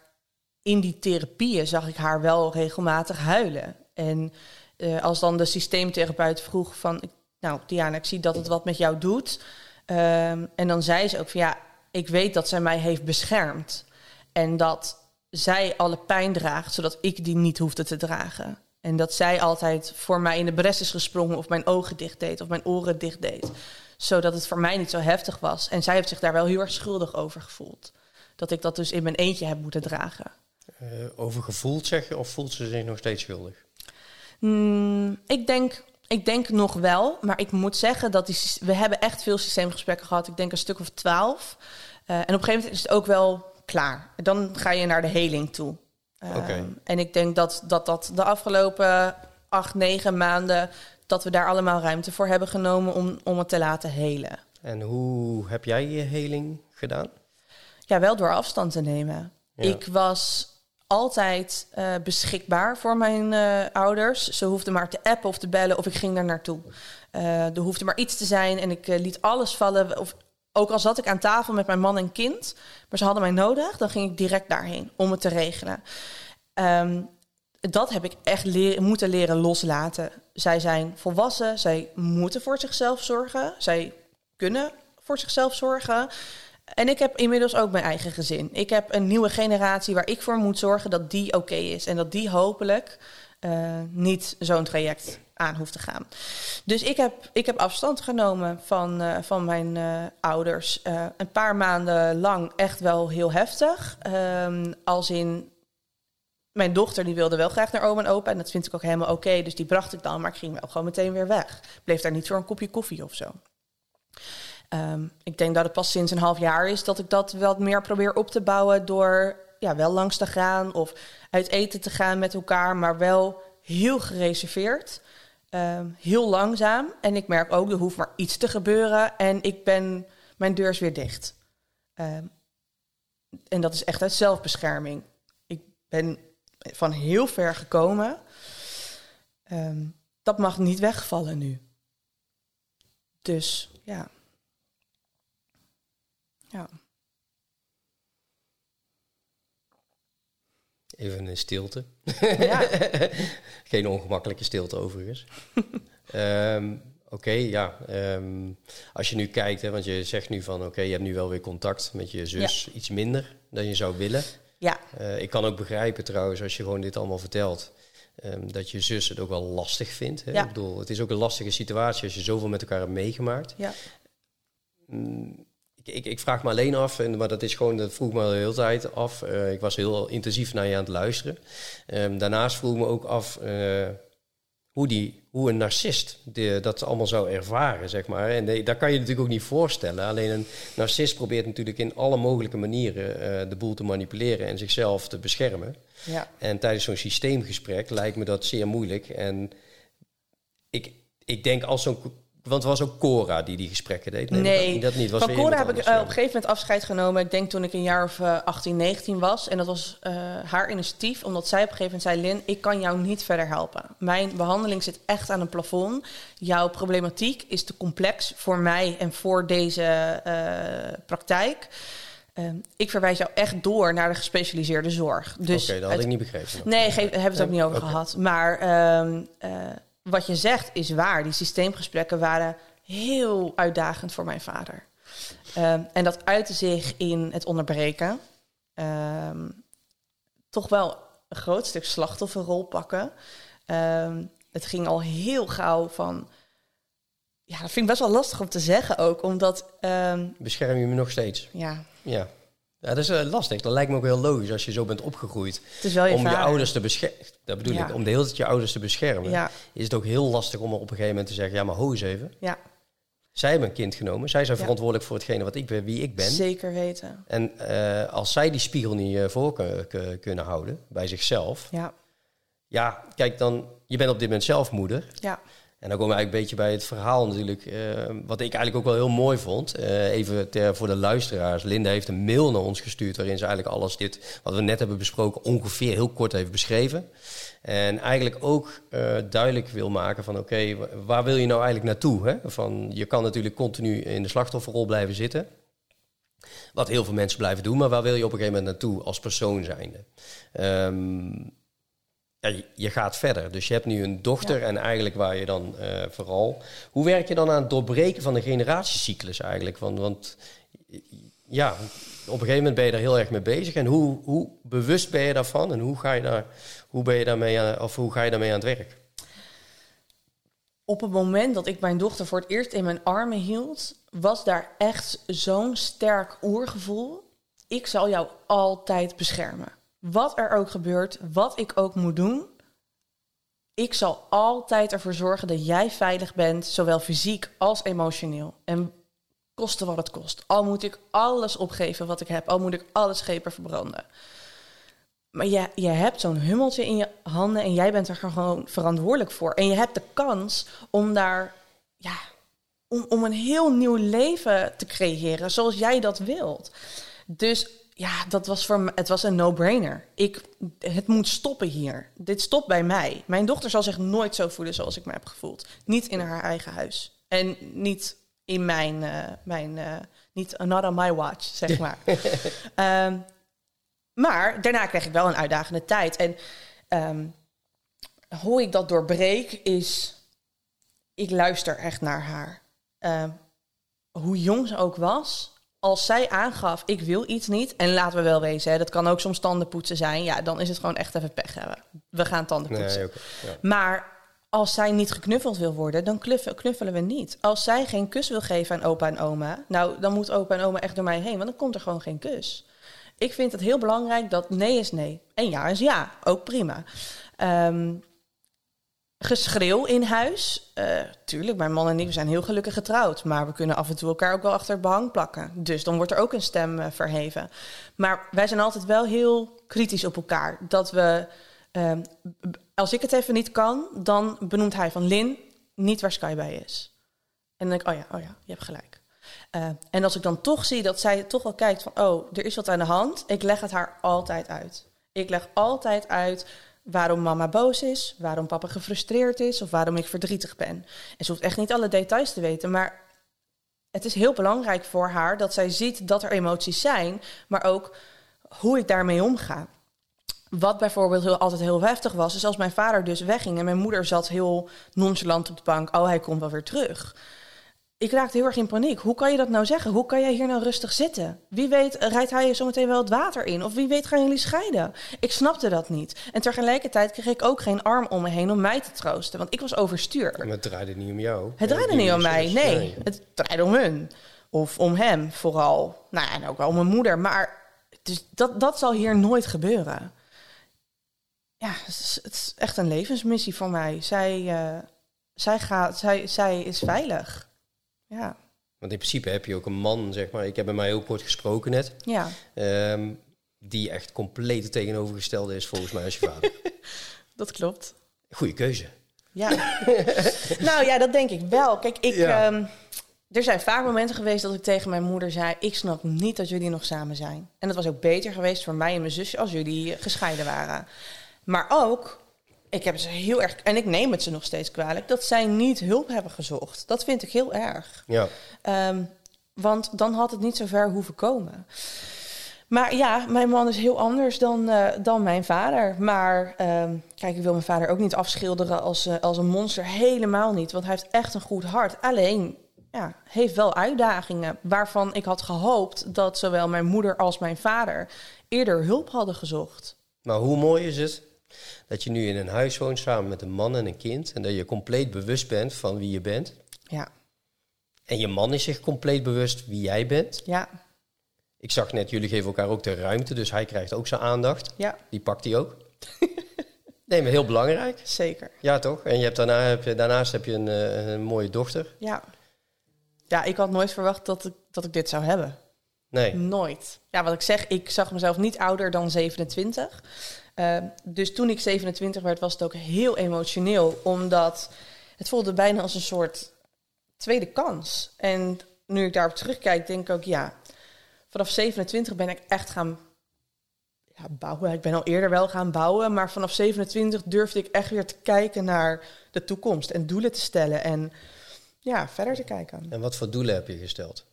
in die therapieën zag ik haar wel regelmatig huilen. En eh, als dan de systeemtherapeut vroeg van... nou, Diana, ik zie dat het wat met jou doet... Ehm, en dan zei ze ook van ja, ik weet dat zij mij heeft beschermd. En dat zij alle pijn draagt, zodat ik die niet hoefde te dragen. En dat zij altijd voor mij in de bres is gesprongen of mijn ogen dicht deed of mijn oren dicht deed. Zodat het voor mij niet zo heftig was. En zij heeft zich daar wel heel erg schuldig over gevoeld. Dat ik dat dus in mijn eentje heb moeten dragen. Uh, overgevoeld zeg je, of voelt ze zich nog steeds schuldig? Mm, ik, denk, ik denk nog wel, maar ik moet zeggen dat die, we hebben echt veel systeemgesprekken gehad. Ik denk een stuk of twaalf. Uh, en op een gegeven moment is het ook wel klaar. Dan ga je naar de heling toe. Okay. En ik denk dat, dat dat de afgelopen acht, negen maanden... dat we daar allemaal ruimte voor hebben genomen om, om het te laten helen. En hoe heb jij je heling gedaan? Ja, wel door afstand te nemen. Ik was altijd uh, beschikbaar voor mijn uh, ouders. Ze hoefden maar te appen of te bellen of ik ging daar naartoe. Uh, er hoefde maar iets te zijn en ik liet alles vallen. Of, ook al zat ik aan tafel met mijn man en kind, maar ze hadden mij nodig, dan ging ik direct daarheen om het te regelen. Um, dat heb ik echt leren, moeten leren loslaten. Zij zijn volwassen, zij moeten voor zichzelf zorgen, zij kunnen voor zichzelf zorgen. En ik heb inmiddels ook mijn eigen gezin. Ik heb een nieuwe generatie waar ik voor moet zorgen dat die oké is. En dat die hopelijk uh, niet zo'n traject aan hoeft te gaan. Dus ik heb, ik heb afstand genomen van, uh, van mijn uh, ouders. een paar maanden lang echt wel heel heftig. Um, als in mijn dochter die wilde wel graag naar oma en opa. En dat vind ik ook helemaal oké. dus die bracht ik dan. Maar ik ging wel gewoon meteen weer weg. Bleef daar niet voor een kopje koffie of zo. Um, ik denk dat het pas sinds een half jaar is dat ik dat wat meer probeer op te bouwen door ja, wel langs te gaan of uit eten te gaan met elkaar, maar wel heel gereserveerd, um, heel langzaam. En ik merk ook, er hoeft maar iets te gebeuren en ik ben, mijn deur is weer dicht. Um, en dat is echt uit zelfbescherming. Ik ben van heel ver gekomen. dat mag niet wegvallen nu. Dus ja. Ja. Even een stilte. Ja. Geen ongemakkelijke stilte overigens. um, oké, ja. Um, als je nu kijkt, hè, want je zegt nu van oké, je hebt nu wel weer contact met je zus, iets minder dan je zou willen. Ja. Uh, ik kan ook begrijpen trouwens, als je gewoon dit allemaal vertelt, um, dat je zus het ook wel lastig vindt. Hè? Ja. Ik bedoel, het is ook een lastige situatie als je zoveel met elkaar hebt meegemaakt. Ja. Mm, ik, ik, vraag me alleen af, en, maar dat is gewoon, dat vroeg me al de hele tijd af. Uh, ik was heel intensief naar je aan het luisteren. Um, daarnaast vroeg me ook af uh, hoe, die, hoe een narcist de, dat allemaal zou ervaren, zeg maar. En de, dat kan je natuurlijk ook niet voorstellen. Alleen een narcist probeert natuurlijk in alle mogelijke manieren uh, de boel te manipuleren en zichzelf te beschermen. Ja. En tijdens zo'n systeemgesprek lijkt me dat zeer moeilijk. En ik, ik denk als zo'n want het was ook Cora die die gesprekken deed. Nee, nee. dat niet. Was van Cora heb ik uh, op een gegeven moment afscheid genomen. Ik denk toen ik een jaar of uh, 18, 19 was. En dat was uh, haar initiatief, omdat zij op een gegeven moment zei... Lin, ik kan jou niet verder helpen. Mijn behandeling zit echt aan een plafond. Jouw problematiek is te complex voor mij en voor deze praktijk. Um, ik verwijs jou echt door naar de gespecialiseerde zorg. Dus Oké, okay, dat had ik niet begrepen. Nee, daar hebben we het ook niet over okay. gehad. Maar... Um, wat je zegt is waar. Die systeemgesprekken waren heel uitdagend voor mijn vader. Um, en dat uitte zich in het onderbreken. Um, toch wel een groot stuk slachtofferrol pakken. Um, het ging al heel gauw van. Ja, dat vind ik best wel lastig om te zeggen ook, omdat. Bescherm je me nog steeds? Ja. Ja. Ja, dat is uh, lastig. Dat lijkt me ook heel logisch als je zo bent opgegroeid. Het is wel je om vader. je ouders te beschermen. Dat bedoel Ja. ik. Om de hele tijd je ouders te beschermen. Ja. Is het ook heel lastig om op een gegeven moment te zeggen: ja, maar ho eens even. Ja, Zij hebben een kind genomen. Zij zijn verantwoordelijk voor hetgene wat ik ben, wie ik ben. zeker weten. En eh, als zij die spiegel niet eh, voor kun- kun- kunnen houden bij zichzelf. Ja, Ja, kijk dan. Je bent op dit moment zelf moeder. ja, En dan komen we eigenlijk een beetje bij het verhaal natuurlijk. eh, wat ik eigenlijk ook wel heel mooi vond. Eh, even ter, voor de luisteraars. Linda heeft een mail naar ons gestuurd... waarin ze eigenlijk alles dit wat we net hebben besproken... ongeveer heel kort heeft beschreven. En eigenlijk ook eh, duidelijk wil maken van... oké, wa- waar wil je nou eigenlijk naartoe? Hè? Van, je kan natuurlijk continu in de slachtofferrol blijven zitten... Wat heel veel mensen blijven doen, maar waar wil je op een gegeven moment naartoe als persoon zijnde? Ehm, ja, je- gaat verder. Dus je hebt nu een dochter Ja. en eigenlijk waar je dan eh, vooral... Hoe werk je dan aan het doorbreken van de generatiecyclus eigenlijk? Want, want ja, op een gegeven moment ben je daar heel erg mee bezig. En hoe, hoe bewust ben je daarvan? En hoe ga je, daar, hoe ben je daarmee aan, of hoe ga je daarmee aan het werk? op het moment dat ik mijn dochter voor het eerst in mijn armen hield, was daar echt zo'n sterk oergevoel. Ik zal jou altijd beschermen. Wat er ook gebeurt, wat ik ook moet doen, ik zal altijd ervoor zorgen dat jij veilig bent, zowel fysiek als emotioneel. En koste wat het kost. Al moet ik alles opgeven wat ik heb, al moet ik alle schepen verbranden. Maar je, je hebt zo'n hummeltje in je handen en jij bent er gewoon verantwoordelijk voor. En je hebt de kans om daar, ja, om, om een heel nieuw leven te creëren zoals jij dat wilt. Dus ja, dat was voor me, het was een no-brainer. Ik, het moet stoppen hier. Dit stopt bij mij. Mijn dochter zal zich nooit zo voelen zoals ik me heb gevoeld. Niet in haar eigen huis. En niet in mijn, uh, mijn uh, niet not on my watch, zeg maar. um, maar daarna kreeg ik wel een uitdagende tijd. En um, hoe ik dat doorbreek is, ik luister echt naar haar. Um, hoe jong ze ook was, als zij aangaf, ik wil iets niet, en laten we wel wezen, hè, dat kan ook soms tandenpoetsen zijn, ja, dan is het gewoon echt even pech hebben. We gaan tanden poetsen. Nee, ja. Maar als zij niet geknuffeld wil worden, dan knuffelen we niet. Als zij geen kus wil geven aan opa en oma, nou, dan moet opa en oma echt door mij heen, want dan komt er gewoon geen kus. Ik vind het heel belangrijk dat nee is nee en ja is ja, ook prima. Um, geschreeuw in huis. Uh, tuurlijk, mijn man en ik zijn heel gelukkig getrouwd. Maar we kunnen af en toe elkaar ook wel achter het behang plakken. Dus dan wordt er ook een stem uh, verheven. Maar wij zijn altijd wel heel kritisch op elkaar. Dat we, uh, als ik het even niet kan, dan benoemt hij van Lin niet waar Sky bij is. En dan denk ik, oh ja, oh ja, je hebt gelijk. Uh, en als ik dan toch zie dat zij toch wel kijkt van, oh, er is wat aan de hand. Ik leg het haar altijd uit. Ik leg altijd uit waarom mama boos is, waarom papa gefrustreerd is of waarom ik verdrietig ben. En ze hoeft echt niet alle details te weten, maar het is heel belangrijk voor haar dat zij ziet dat er emoties zijn, maar ook hoe ik daarmee omga. Wat bijvoorbeeld heel, altijd heel heftig was, is als mijn vader dus wegging en mijn moeder zat heel nonchalant op de bank. Oh, hij komt wel weer terug ik raakte heel erg in paniek. Hoe kan je dat nou zeggen? Hoe kan jij hier nou rustig zitten? Wie weet rijdt hij je zometeen wel het water in? Of wie weet gaan jullie scheiden? Ik snapte dat niet. En tegelijkertijd kreeg ik ook geen arm om me heen om mij te troosten. Want ik was overstuur. Maar het draaide niet om jou. Het draaide niet om mij, nee. Het draaide om hun. Of om hem vooral. Nou, en ook wel om mijn moeder. Maar dus dat, dat zal hier nooit gebeuren. Ja, het is, het is echt een levensmissie voor mij. Zij, uh, zij, gaat, zij, zij is veilig. Ja. Want in principe heb je ook een man, zeg maar. Ik heb bij mij ook kort gesproken net. Ja. Um, die echt compleet tegenovergestelde is volgens mij als je vader. dat klopt. Goeie keuze. Ja. nou ja, dat denk ik wel. Kijk, ik. Ja. Um, er zijn vaak momenten geweest dat ik tegen mijn moeder zei: Ik snap niet dat jullie nog samen zijn. En het was ook beter geweest voor mij en mijn zusje als jullie gescheiden waren. Maar ook ik heb ze heel erg, en ik neem het ze nog steeds kwalijk, dat zij niet hulp hebben gezocht. Dat vind ik heel erg. Ja. Um, want dan had het niet zo ver hoeven komen. Maar ja, mijn man is heel anders dan, uh, dan mijn vader. Maar um, kijk, ik wil mijn vader ook niet afschilderen als, uh, als een monster. Helemaal niet, want hij heeft echt een goed hart. Alleen, ja, heeft wel uitdagingen waarvan ik had gehoopt dat zowel mijn moeder als mijn vader eerder hulp hadden gezocht. Maar hoe mooi is het dat je nu in een huis woont samen met een man en een kind. En dat je compleet bewust bent van wie je bent. Ja. En je man is zich compleet bewust wie jij bent. Ja. Ik zag net, jullie geven elkaar ook de ruimte, dus hij krijgt ook zijn aandacht. Ja. Die pakt hij ook. nee, maar heel belangrijk. Zeker. Ja, toch? En je hebt daarna, heb je, daarnaast heb je een, uh, een mooie dochter. Ja. Ja, ik had nooit verwacht dat ik, dat ik dit zou hebben. Nee. Nooit. Ja, wat ik zeg, ik zag mezelf niet ouder dan 27. Uh, dus toen ik 27 werd, was het ook heel emotioneel, omdat het voelde bijna als een soort tweede kans. En nu ik daarop terugkijk, denk ik ook, ja, vanaf 27 ben ik echt gaan ja, bouwen. Ik ben al eerder wel gaan bouwen, maar vanaf 27 durfde ik echt weer te kijken naar de toekomst en doelen te stellen en ja, verder te kijken. En wat voor doelen heb je gesteld?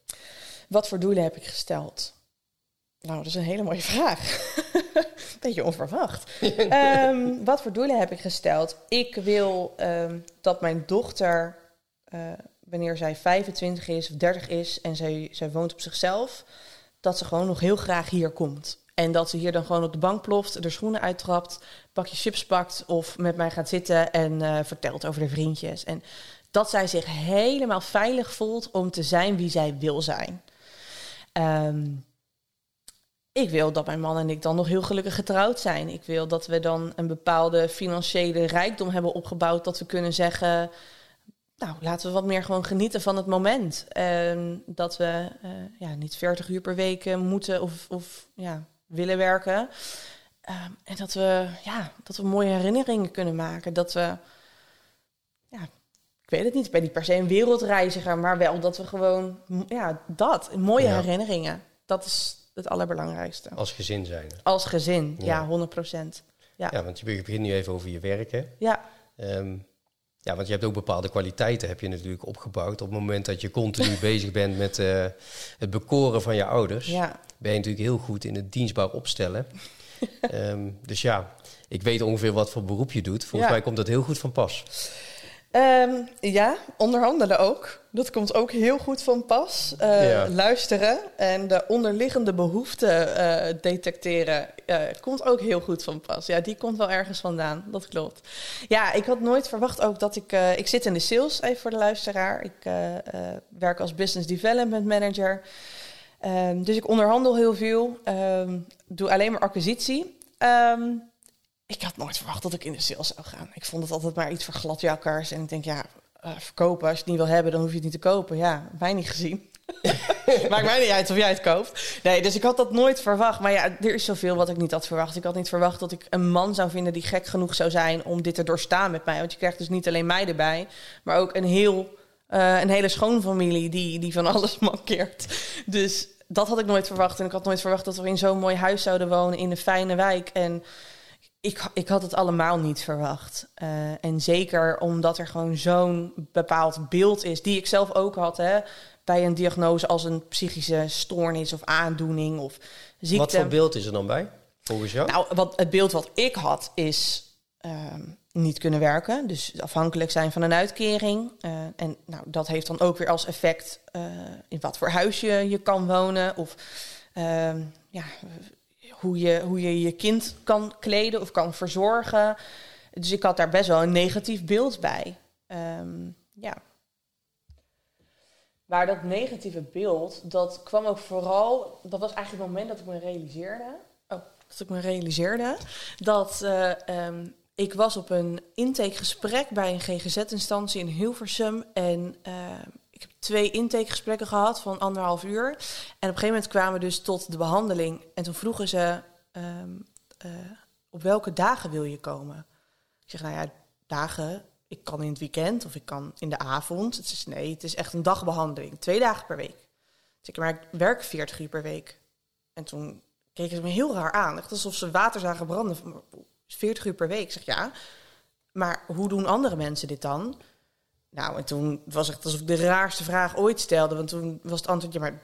Wat voor doelen heb ik gesteld? Nou, dat is een hele mooie vraag. Beetje onverwacht. um, wat voor doelen heb ik gesteld? Ik wil um, dat mijn dochter, uh, wanneer zij 25 is of 30 is en zij, zij woont op zichzelf, dat ze gewoon nog heel graag hier komt. En dat ze hier dan gewoon op de bank ploft, de schoenen uittrapt, bakje chips pakt of met mij gaat zitten en uh, vertelt over de vriendjes. En dat zij zich helemaal veilig voelt om te zijn wie zij wil zijn. Um, ik wil dat mijn man en ik dan nog heel gelukkig getrouwd zijn. Ik wil dat we dan een bepaalde financiële rijkdom hebben opgebouwd. Dat we kunnen zeggen, nou, laten we wat meer gewoon genieten van het moment. En dat we uh, ja, niet 40 uur per week eh, moeten of, of ja, willen werken. Um, en dat we, ja, dat we mooie herinneringen kunnen maken. Dat we, ja, ik weet het niet, bij die per se een wereldreiziger, maar wel dat we gewoon, ja, dat, mooie ja. herinneringen. Dat is het allerbelangrijkste. Als gezin zijn. Als gezin, ja, ja 100 procent. Ja. ja, want je begint nu even over je werken. Ja. Um, ja, want je hebt ook bepaalde kwaliteiten heb je natuurlijk opgebouwd. Op het moment dat je continu bezig bent met uh, het bekoren van je ouders, ja. ben je natuurlijk heel goed in het dienstbaar opstellen. um, dus ja, ik weet ongeveer wat voor beroep je doet. Volgens Ja. mij komt dat heel goed van pas. Ehm, ja, onderhandelen ook. Dat komt ook heel goed van pas. Eh, Ja. Luisteren en de onderliggende behoeften eh, detecteren eh, komt ook heel goed van pas. Ja, die komt wel ergens vandaan. Dat klopt. Ja, ik had nooit verwacht ook dat ik... ik zit in de sales, even voor de luisteraar. Ik werk als business development manager. Ehm, dus ik onderhandel heel veel. Ehm, doe alleen maar acquisitie. Ehm, ik had nooit verwacht dat ik in de sales zou gaan. Ik vond het altijd maar iets voor gladjakkers. En ik denk, ja, eh, verkopen. Als je het niet wil hebben, dan hoef je het niet te kopen. Ja, mij niet gezien. Maakt mij niet uit of jij het koopt. Nee, dus ik had dat nooit verwacht. Maar ja, er is zoveel wat ik niet had verwacht. Ik had niet verwacht dat ik een man zou vinden die gek genoeg zou zijn om dit te doorstaan met mij. Want je krijgt dus niet alleen mij erbij, maar ook een, heel, eh, een hele schoonfamilie die, die van alles mankeert. Dus dat had ik nooit verwacht. En ik had nooit verwacht dat we in zo'n mooi huis zouden wonen in een fijne wijk. En ik, ik had het allemaal niet verwacht. Eh, en zeker omdat er gewoon zo'n bepaald beeld is, die ik zelf ook had hè, bij een diagnose als een psychische stoornis of aandoening of ziekte. Wat voor beeld is er dan bij, volgens jou? Nou, wat, het beeld wat ik had is ehm, niet kunnen werken. Dus afhankelijk zijn van een uitkering. Eh, en nou, dat heeft dan ook weer als effect eh, in wat voor huis je, je kan wonen. Of ehm, ja, hoe, je, hoe je je kind kan kleden of kan verzorgen. Dus ik had daar best wel een negatief beeld bij. Ehm, ja. Maar dat negatieve beeld, dat kwam ook vooral... Dat was eigenlijk het moment dat ik me realiseerde... Oh, dat ik me realiseerde dat eh, ehm, ik was op een intakegesprek bij een GGZ-instantie in Hilversum. En eh, ik heb twee intakegesprekken gehad van anderhalf uur. En op een gegeven moment kwamen we dus tot de behandeling. En toen vroegen ze, ehm, eh, op welke dagen wil je komen? Ik zeg, nou ja, dagen, ik kan in het weekend of ik kan in de avond. Het is nee, het is echt een dagbehandeling, twee dagen per week. Dus ik maar ik werk 40 uur per week. En toen keken ze me heel raar aan, echt alsof ze water zagen branden. Van, 40 uur per week. Ik zeg ja, maar hoe doen andere mensen dit dan? Nou, en toen was het alsof ik de raarste vraag ooit stelde, want toen was het antwoord, ja, maar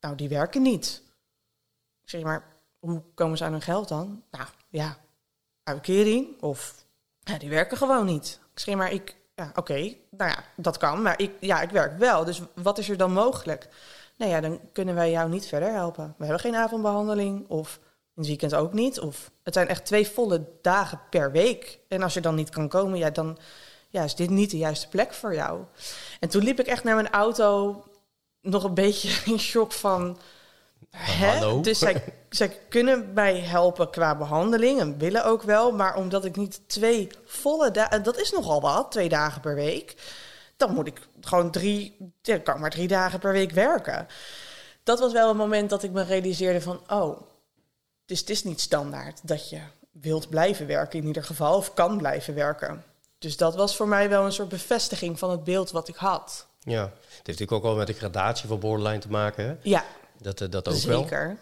nou, die werken niet. Ik zeg, maar hoe komen ze aan hun geld dan? Nou, ja, uitkering of ja, die werken gewoon niet. Ik zeg, maar ik, ja, oké, nou ja, dat kan, maar ik, ja, ik werk wel. Dus wat is er dan mogelijk? Nou ja, dan kunnen wij jou niet verder helpen. We hebben geen avondbehandeling of in het weekend ook niet. Of het zijn echt twee volle dagen per week. En als je dan niet kan komen, ja, dan ja, is dit niet de juiste plek voor jou. En toen liep ik echt naar mijn auto nog een beetje in shock van... Hè? hallo? Dus zij, zij kunnen mij helpen qua behandeling en willen ook wel. Maar omdat ik niet twee volle dagen... Dat is nogal wat, twee dagen per week. Dan moet ik gewoon drie... Ja, kan maar drie dagen per week werken. Dat was wel een moment dat ik me realiseerde van... Oh, dus het is niet standaard dat je wilt blijven werken in ieder geval. Of kan blijven werken. Dus dat was voor mij wel een soort bevestiging van het beeld wat ik had. Ja, het heeft natuurlijk ook wel met de gradatie van borderline te maken. Hè? Ja, Dat, eh, dat ook wel. zeker.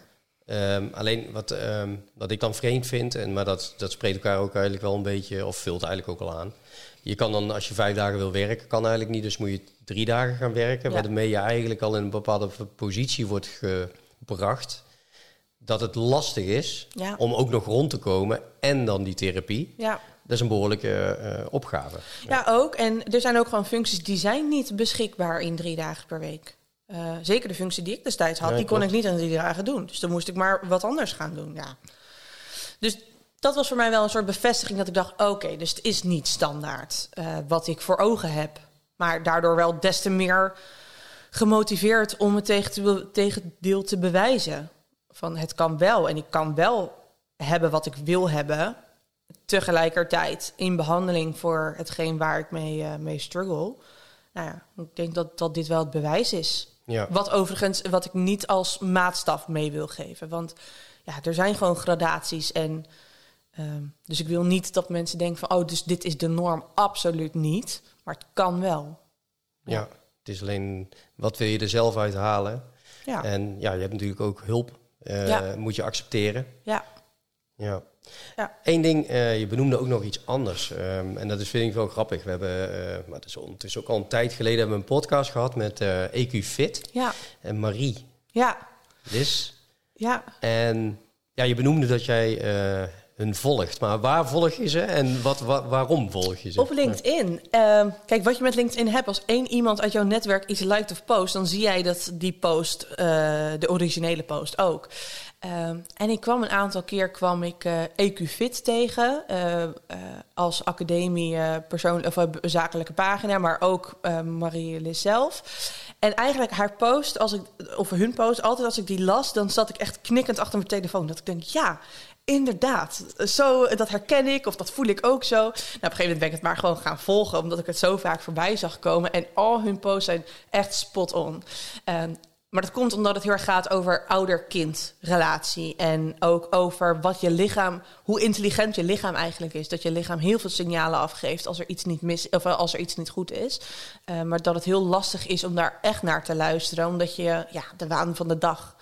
Ehm, alleen wat, ehm, wat ik dan vreemd vind, en, maar dat, dat spreekt elkaar ook eigenlijk wel een beetje, of vult eigenlijk ook al aan. Je kan dan, als je vijf dagen wil werken, kan eigenlijk niet, dus moet je drie dagen gaan werken, Ja. waarmee je eigenlijk al in een bepaalde positie wordt gebracht. Dat het lastig is Ja. om ook nog rond te komen en dan die therapie. Ja. Dat is een behoorlijke eh, opgave. ja, ook. En er zijn ook gewoon functies die zijn niet beschikbaar in drie dagen per week. Eh, zeker de functie die ik destijds had, die kon klopt. ik niet aan drie dagen doen. Dus dan moest ik maar wat anders gaan doen. Ja. Dus dat was voor mij wel een soort bevestiging dat ik dacht: oké, dus het is niet standaard eh, wat ik voor ogen heb. Maar daardoor wel des te meer gemotiveerd om het tegen te tegendeel te bewijzen. van het kan wel en ik kan wel hebben wat ik wil hebben, tegelijkertijd in behandeling voor hetgeen waar ik mee, eh, mee struggle. Nou ja, ik denk dat, dat dit wel het bewijs is. Ja. Wat overigens, wat ik niet als maatstaf mee wil geven. Want ja, er zijn gewoon gradaties. En ehm, dus ik wil niet dat mensen denken van, oh, dus dit is de norm. Absoluut niet. Maar het kan wel. ja, het is alleen wat wil je er zelf uit halen. Ja, En ja, je hebt natuurlijk ook hulp. eh, Ja. Moet je accepteren. ja, Ja. Ja. Eén ding, eh, je benoemde ook nog iets anders. ehm, en dat is, vind ik wel grappig. We hebben, eh, maar het is ondertussen ook al een tijd geleden, hebben we een podcast gehad met eh EQ Fit ja, en Marie ja, Lis. ja. En ja, je benoemde dat jij hun volgt. Maar waar volg je ze en wat, wa- waarom volg je ze? Op LinkedIn. Ehm, kijk, wat je met LinkedIn hebt, als één iemand uit jouw netwerk iets liked of post, dan zie jij dat die post, eh, de originele post ook. Ehm, en ik kwam een aantal keer kwam ik eh EQ Fit tegen eh, als academie persoon, of, zakelijke pagina, maar ook eh Marie Lis zelf. En eigenlijk haar post, als ik, of hun post, altijd als ik die las, dan zat ik echt knikkend achter mijn telefoon. Dat ik denk, ja, Inderdaad, zo, dat herken ik of dat voel ik ook zo. Nou, op een gegeven moment ben ik het maar gewoon gaan volgen, omdat ik het zo vaak voorbij zag komen. En al hun posts zijn echt spot on. Ehm, maar dat komt omdat het heel erg gaat over ouder-kind relatie. En ook over wat je lichaam, hoe intelligent je lichaam eigenlijk is. Dat je lichaam heel veel signalen afgeeft als er iets niet, mis, of als er iets niet goed is. Eh, maar dat het heel lastig is om daar echt naar te luisteren, omdat je ja, de waan van de dag.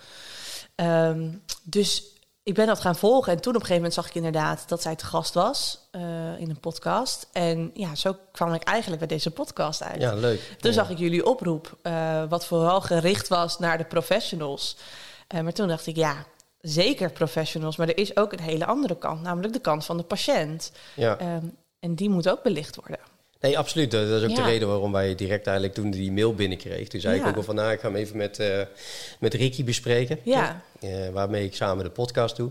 Ehm, dus ik ben dat gaan volgen. En toen op een gegeven moment zag ik inderdaad dat zij te gast was eh, in een podcast. En ja, zo kwam ik eigenlijk bij deze podcast uit. Ja, leuk. Toen Ja. zag ik jullie oproep, eh, wat vooral gericht was naar de professionals. Eh, maar toen dacht ik, ja, zeker professionals. Maar er is ook een hele andere kant, namelijk de kant van de patiënt. Ja. Ehm, en die moet ook belicht worden. Nee, absoluut. Dat is ook Ja. de reden waarom wij direct eigenlijk toen die mail binnenkreeg. Toen zei ik ook al van, nou, ik ga hem even met, eh, met Ricky bespreken. Ja, waarmee ik samen de podcast doe.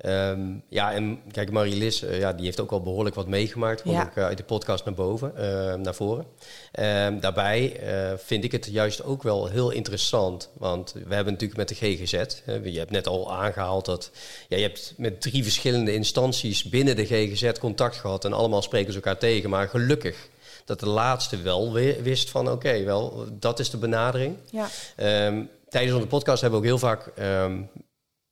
Ehm, ja, en kijk, Marie-Lis, eh, ja, die heeft ook al behoorlijk wat meegemaakt. Ja. eh, uit de podcast naar boven, eh, naar voren. Ehm, daarbij vind ik het juist ook wel heel interessant. Want we hebben natuurlijk met de GGZ, hè, je hebt net al aangehaald dat ja, je hebt met drie verschillende instanties binnen de GGZ contact gehad. En allemaal spreken ze elkaar tegen. Maar gelukkig dat de laatste wel wi- wist van oké, wel, dat is de benadering. ja, Ehm, tijdens onze podcast hebben we ook heel vaak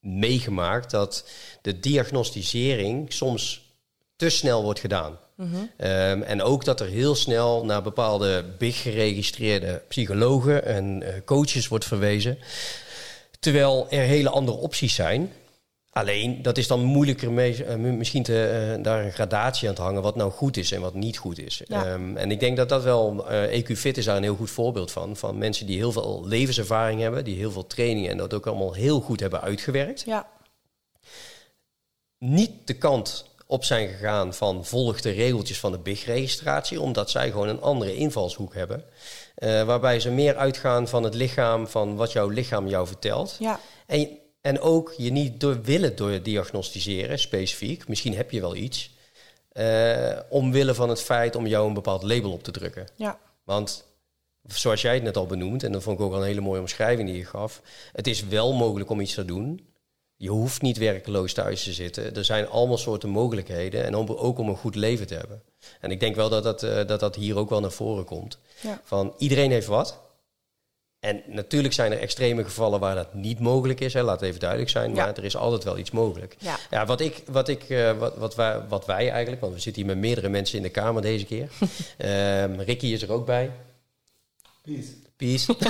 meegemaakt dat de diagnosticering soms te snel wordt gedaan. Ehm, en ook dat er heel snel naar bepaalde big geregistreerde psychologen en eh, coaches wordt verwezen. Terwijl er hele andere opties zijn. Alleen, dat is dan moeilijker mee, eh, misschien te, eh, daar een gradatie aan te hangen wat nou goed is en wat niet goed is. Ja. Ehm, en ik denk dat dat wel, eh EQ Fit is daar een heel goed voorbeeld van. Van mensen die heel veel levenservaring hebben, die heel veel trainingen en dat ook allemaal heel goed hebben uitgewerkt. ja, Niet de kant op zijn gegaan van volg de regeltjes van de BIG-registratie, omdat zij gewoon een andere invalshoek hebben. Waarbij ze meer uitgaan van het lichaam, van wat jouw lichaam jou vertelt. ja, En, en ook je niet door willen door diagnosticeren, specifiek. Misschien heb je wel iets. eh, omwille van het feit om jou een bepaald label op te drukken. ja, Want zoals jij het net al benoemd, en dat vond ik ook al een hele mooie omschrijving die je gaf. Het is wel mogelijk om iets te doen. Je hoeft niet werkeloos thuis te zitten. Er zijn allemaal soorten mogelijkheden. En om, ook om een goed leven te hebben. En ik denk wel dat dat, eh, dat dat hier ook wel naar voren komt. ja. Van iedereen heeft wat. En natuurlijk zijn er extreme gevallen waar dat niet mogelijk is. Hè. Laat het even duidelijk zijn. Ja. Maar er is altijd wel iets mogelijk. ja. Ja, wat, ik, wat, ik, eh, wat, wat, wij, wat wij eigenlijk, want we zitten hier met meerdere mensen in de kamer deze keer. Ehm, Ricky is er ook bij. Peace. Peace.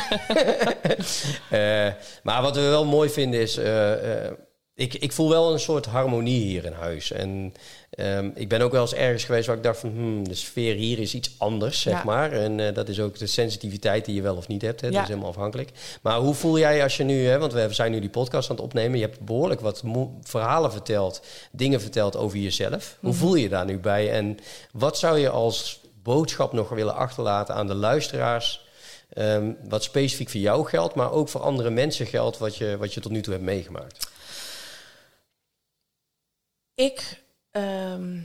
Eh, maar wat we wel mooi vinden is, eh, eh, ik, ik voel wel een soort harmonie hier in huis. En ehm, ik ben ook wel eens ergens geweest waar ik dacht van, hmm, de sfeer hier is iets anders, zeg Ja. maar. En eh, dat is ook de sensitiviteit die je wel of niet hebt. Hè. Dat is helemaal afhankelijk. Maar hoe voel jij als je nu, hè, want we zijn nu die podcast aan het opnemen. Je hebt behoorlijk wat verhalen verteld, dingen verteld over jezelf. Hoe Mhm. voel je je daar nu bij? En wat zou je als boodschap nog willen achterlaten aan de luisteraars? Ehm, wat specifiek voor jou geldt, maar ook voor andere mensen geldt wat je, wat je tot nu toe hebt meegemaakt. Ik, ehm,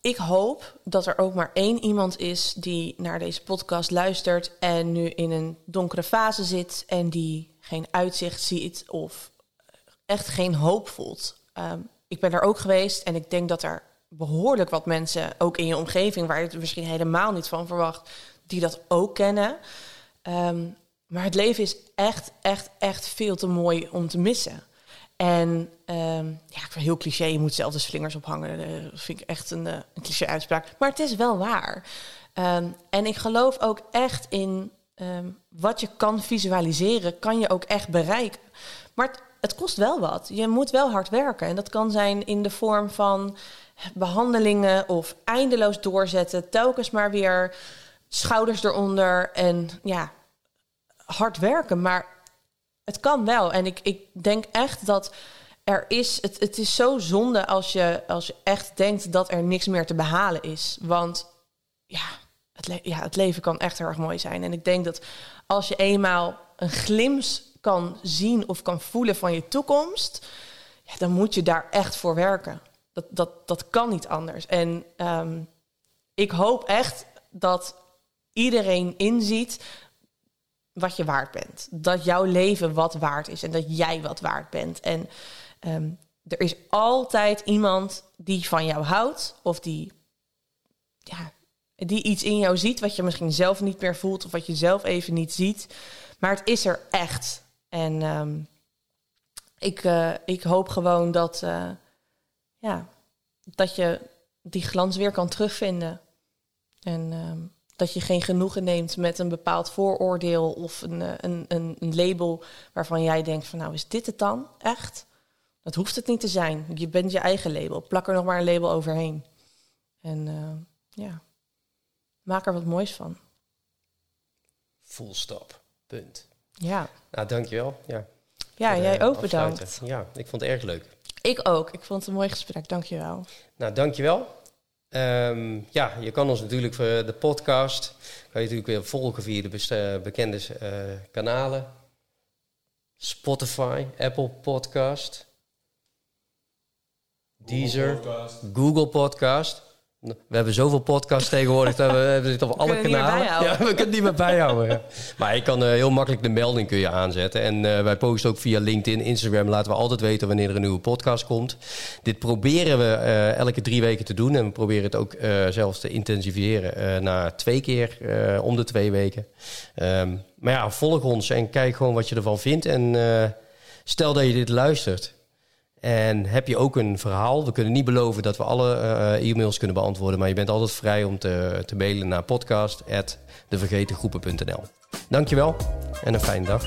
ik hoop dat er ook maar één iemand is die naar deze podcast luistert en nu in een donkere fase zit en die geen uitzicht ziet of echt geen hoop voelt. Ehm, ik ben er ook geweest en ik denk dat er behoorlijk wat mensen, ook in je omgeving, waar je het misschien helemaal niet van verwacht, die dat ook kennen. Ehm, maar het leven is echt, echt, echt veel te mooi om te missen. En um, ja, ik vind heel cliché, je moet zelf de slingers ophangen. Dat vind ik echt een, eh, een cliché uitspraak. Maar het is wel waar. Um, en ik geloof ook echt in um, wat je kan visualiseren, kan je ook echt bereiken. Maar het, het, kost wel wat. Je moet wel hard werken. En dat kan zijn in de vorm van behandelingen of eindeloos doorzetten. Telkens maar weer schouders eronder en ja, hard werken. Maar het kan wel. En ik, ik denk echt dat er is. Het, het is zo zonde als je, als je echt denkt dat er niks meer te behalen is. Want ja het, ja, het leven kan echt heel erg mooi zijn. En ik denk dat als je eenmaal een glimp kan zien of kan voelen van je toekomst, ja, dan moet je daar echt voor werken. Dat, dat, dat kan niet anders. En um, ik hoop echt dat iedereen inziet wat je waard bent. Dat jouw leven wat waard is en dat jij wat waard bent. En um, er is altijd iemand die van jou houdt of die ja, die iets in jou ziet wat je misschien zelf niet meer voelt of wat je zelf even niet ziet. Maar het is er echt. En um, ik, uh, ik hoop gewoon dat, uh, ja, dat je die glans weer kan terugvinden. En um, dat je geen genoegen neemt met een bepaald vooroordeel of een, eh, een, een, een, label waarvan jij denkt van nou is dit het dan echt? Dat hoeft het niet te zijn. Je bent je eigen label. Plak er nog maar een label overheen. En uh, ja maak er wat moois van. Full stop. Punt. Ja. Nou, dankjewel. Ja, ja jij ook bedankt. Ja, ik vond het erg leuk. Ik ook. Ik vond het een mooi gesprek. Dankjewel. Nou, dankjewel. Um, ja, je kan ons natuurlijk voor de podcast... kan je natuurlijk weer volgen via de bekende uh, kanalen. Spotify, Apple Podcast... Deezer, Podcast. Google Podcast. We hebben zoveel podcasts tegenwoordig dat we hebben dit op alle kanalen. Ja, we kunnen niet meer bijhouden. Ja. Maar ik kan uh, heel makkelijk de melding kun je aanzetten. En uh, wij posten ook via LinkedIn, Instagram. Laten we altijd weten wanneer er een nieuwe podcast komt. Dit proberen we uh, elke drie weken te doen. En we proberen het ook zelfs te intensiveren naar twee keer om de twee weken. Um, maar ja, volg ons en kijk gewoon wat je ervan vindt. En stel dat je dit luistert. En heb je ook een verhaal? We kunnen niet beloven dat we alle uh, e-mails kunnen beantwoorden, maar je bent altijd vrij om te, te mailen naar podcast.devergetengroepen.nl. Dankjewel en een fijne dag.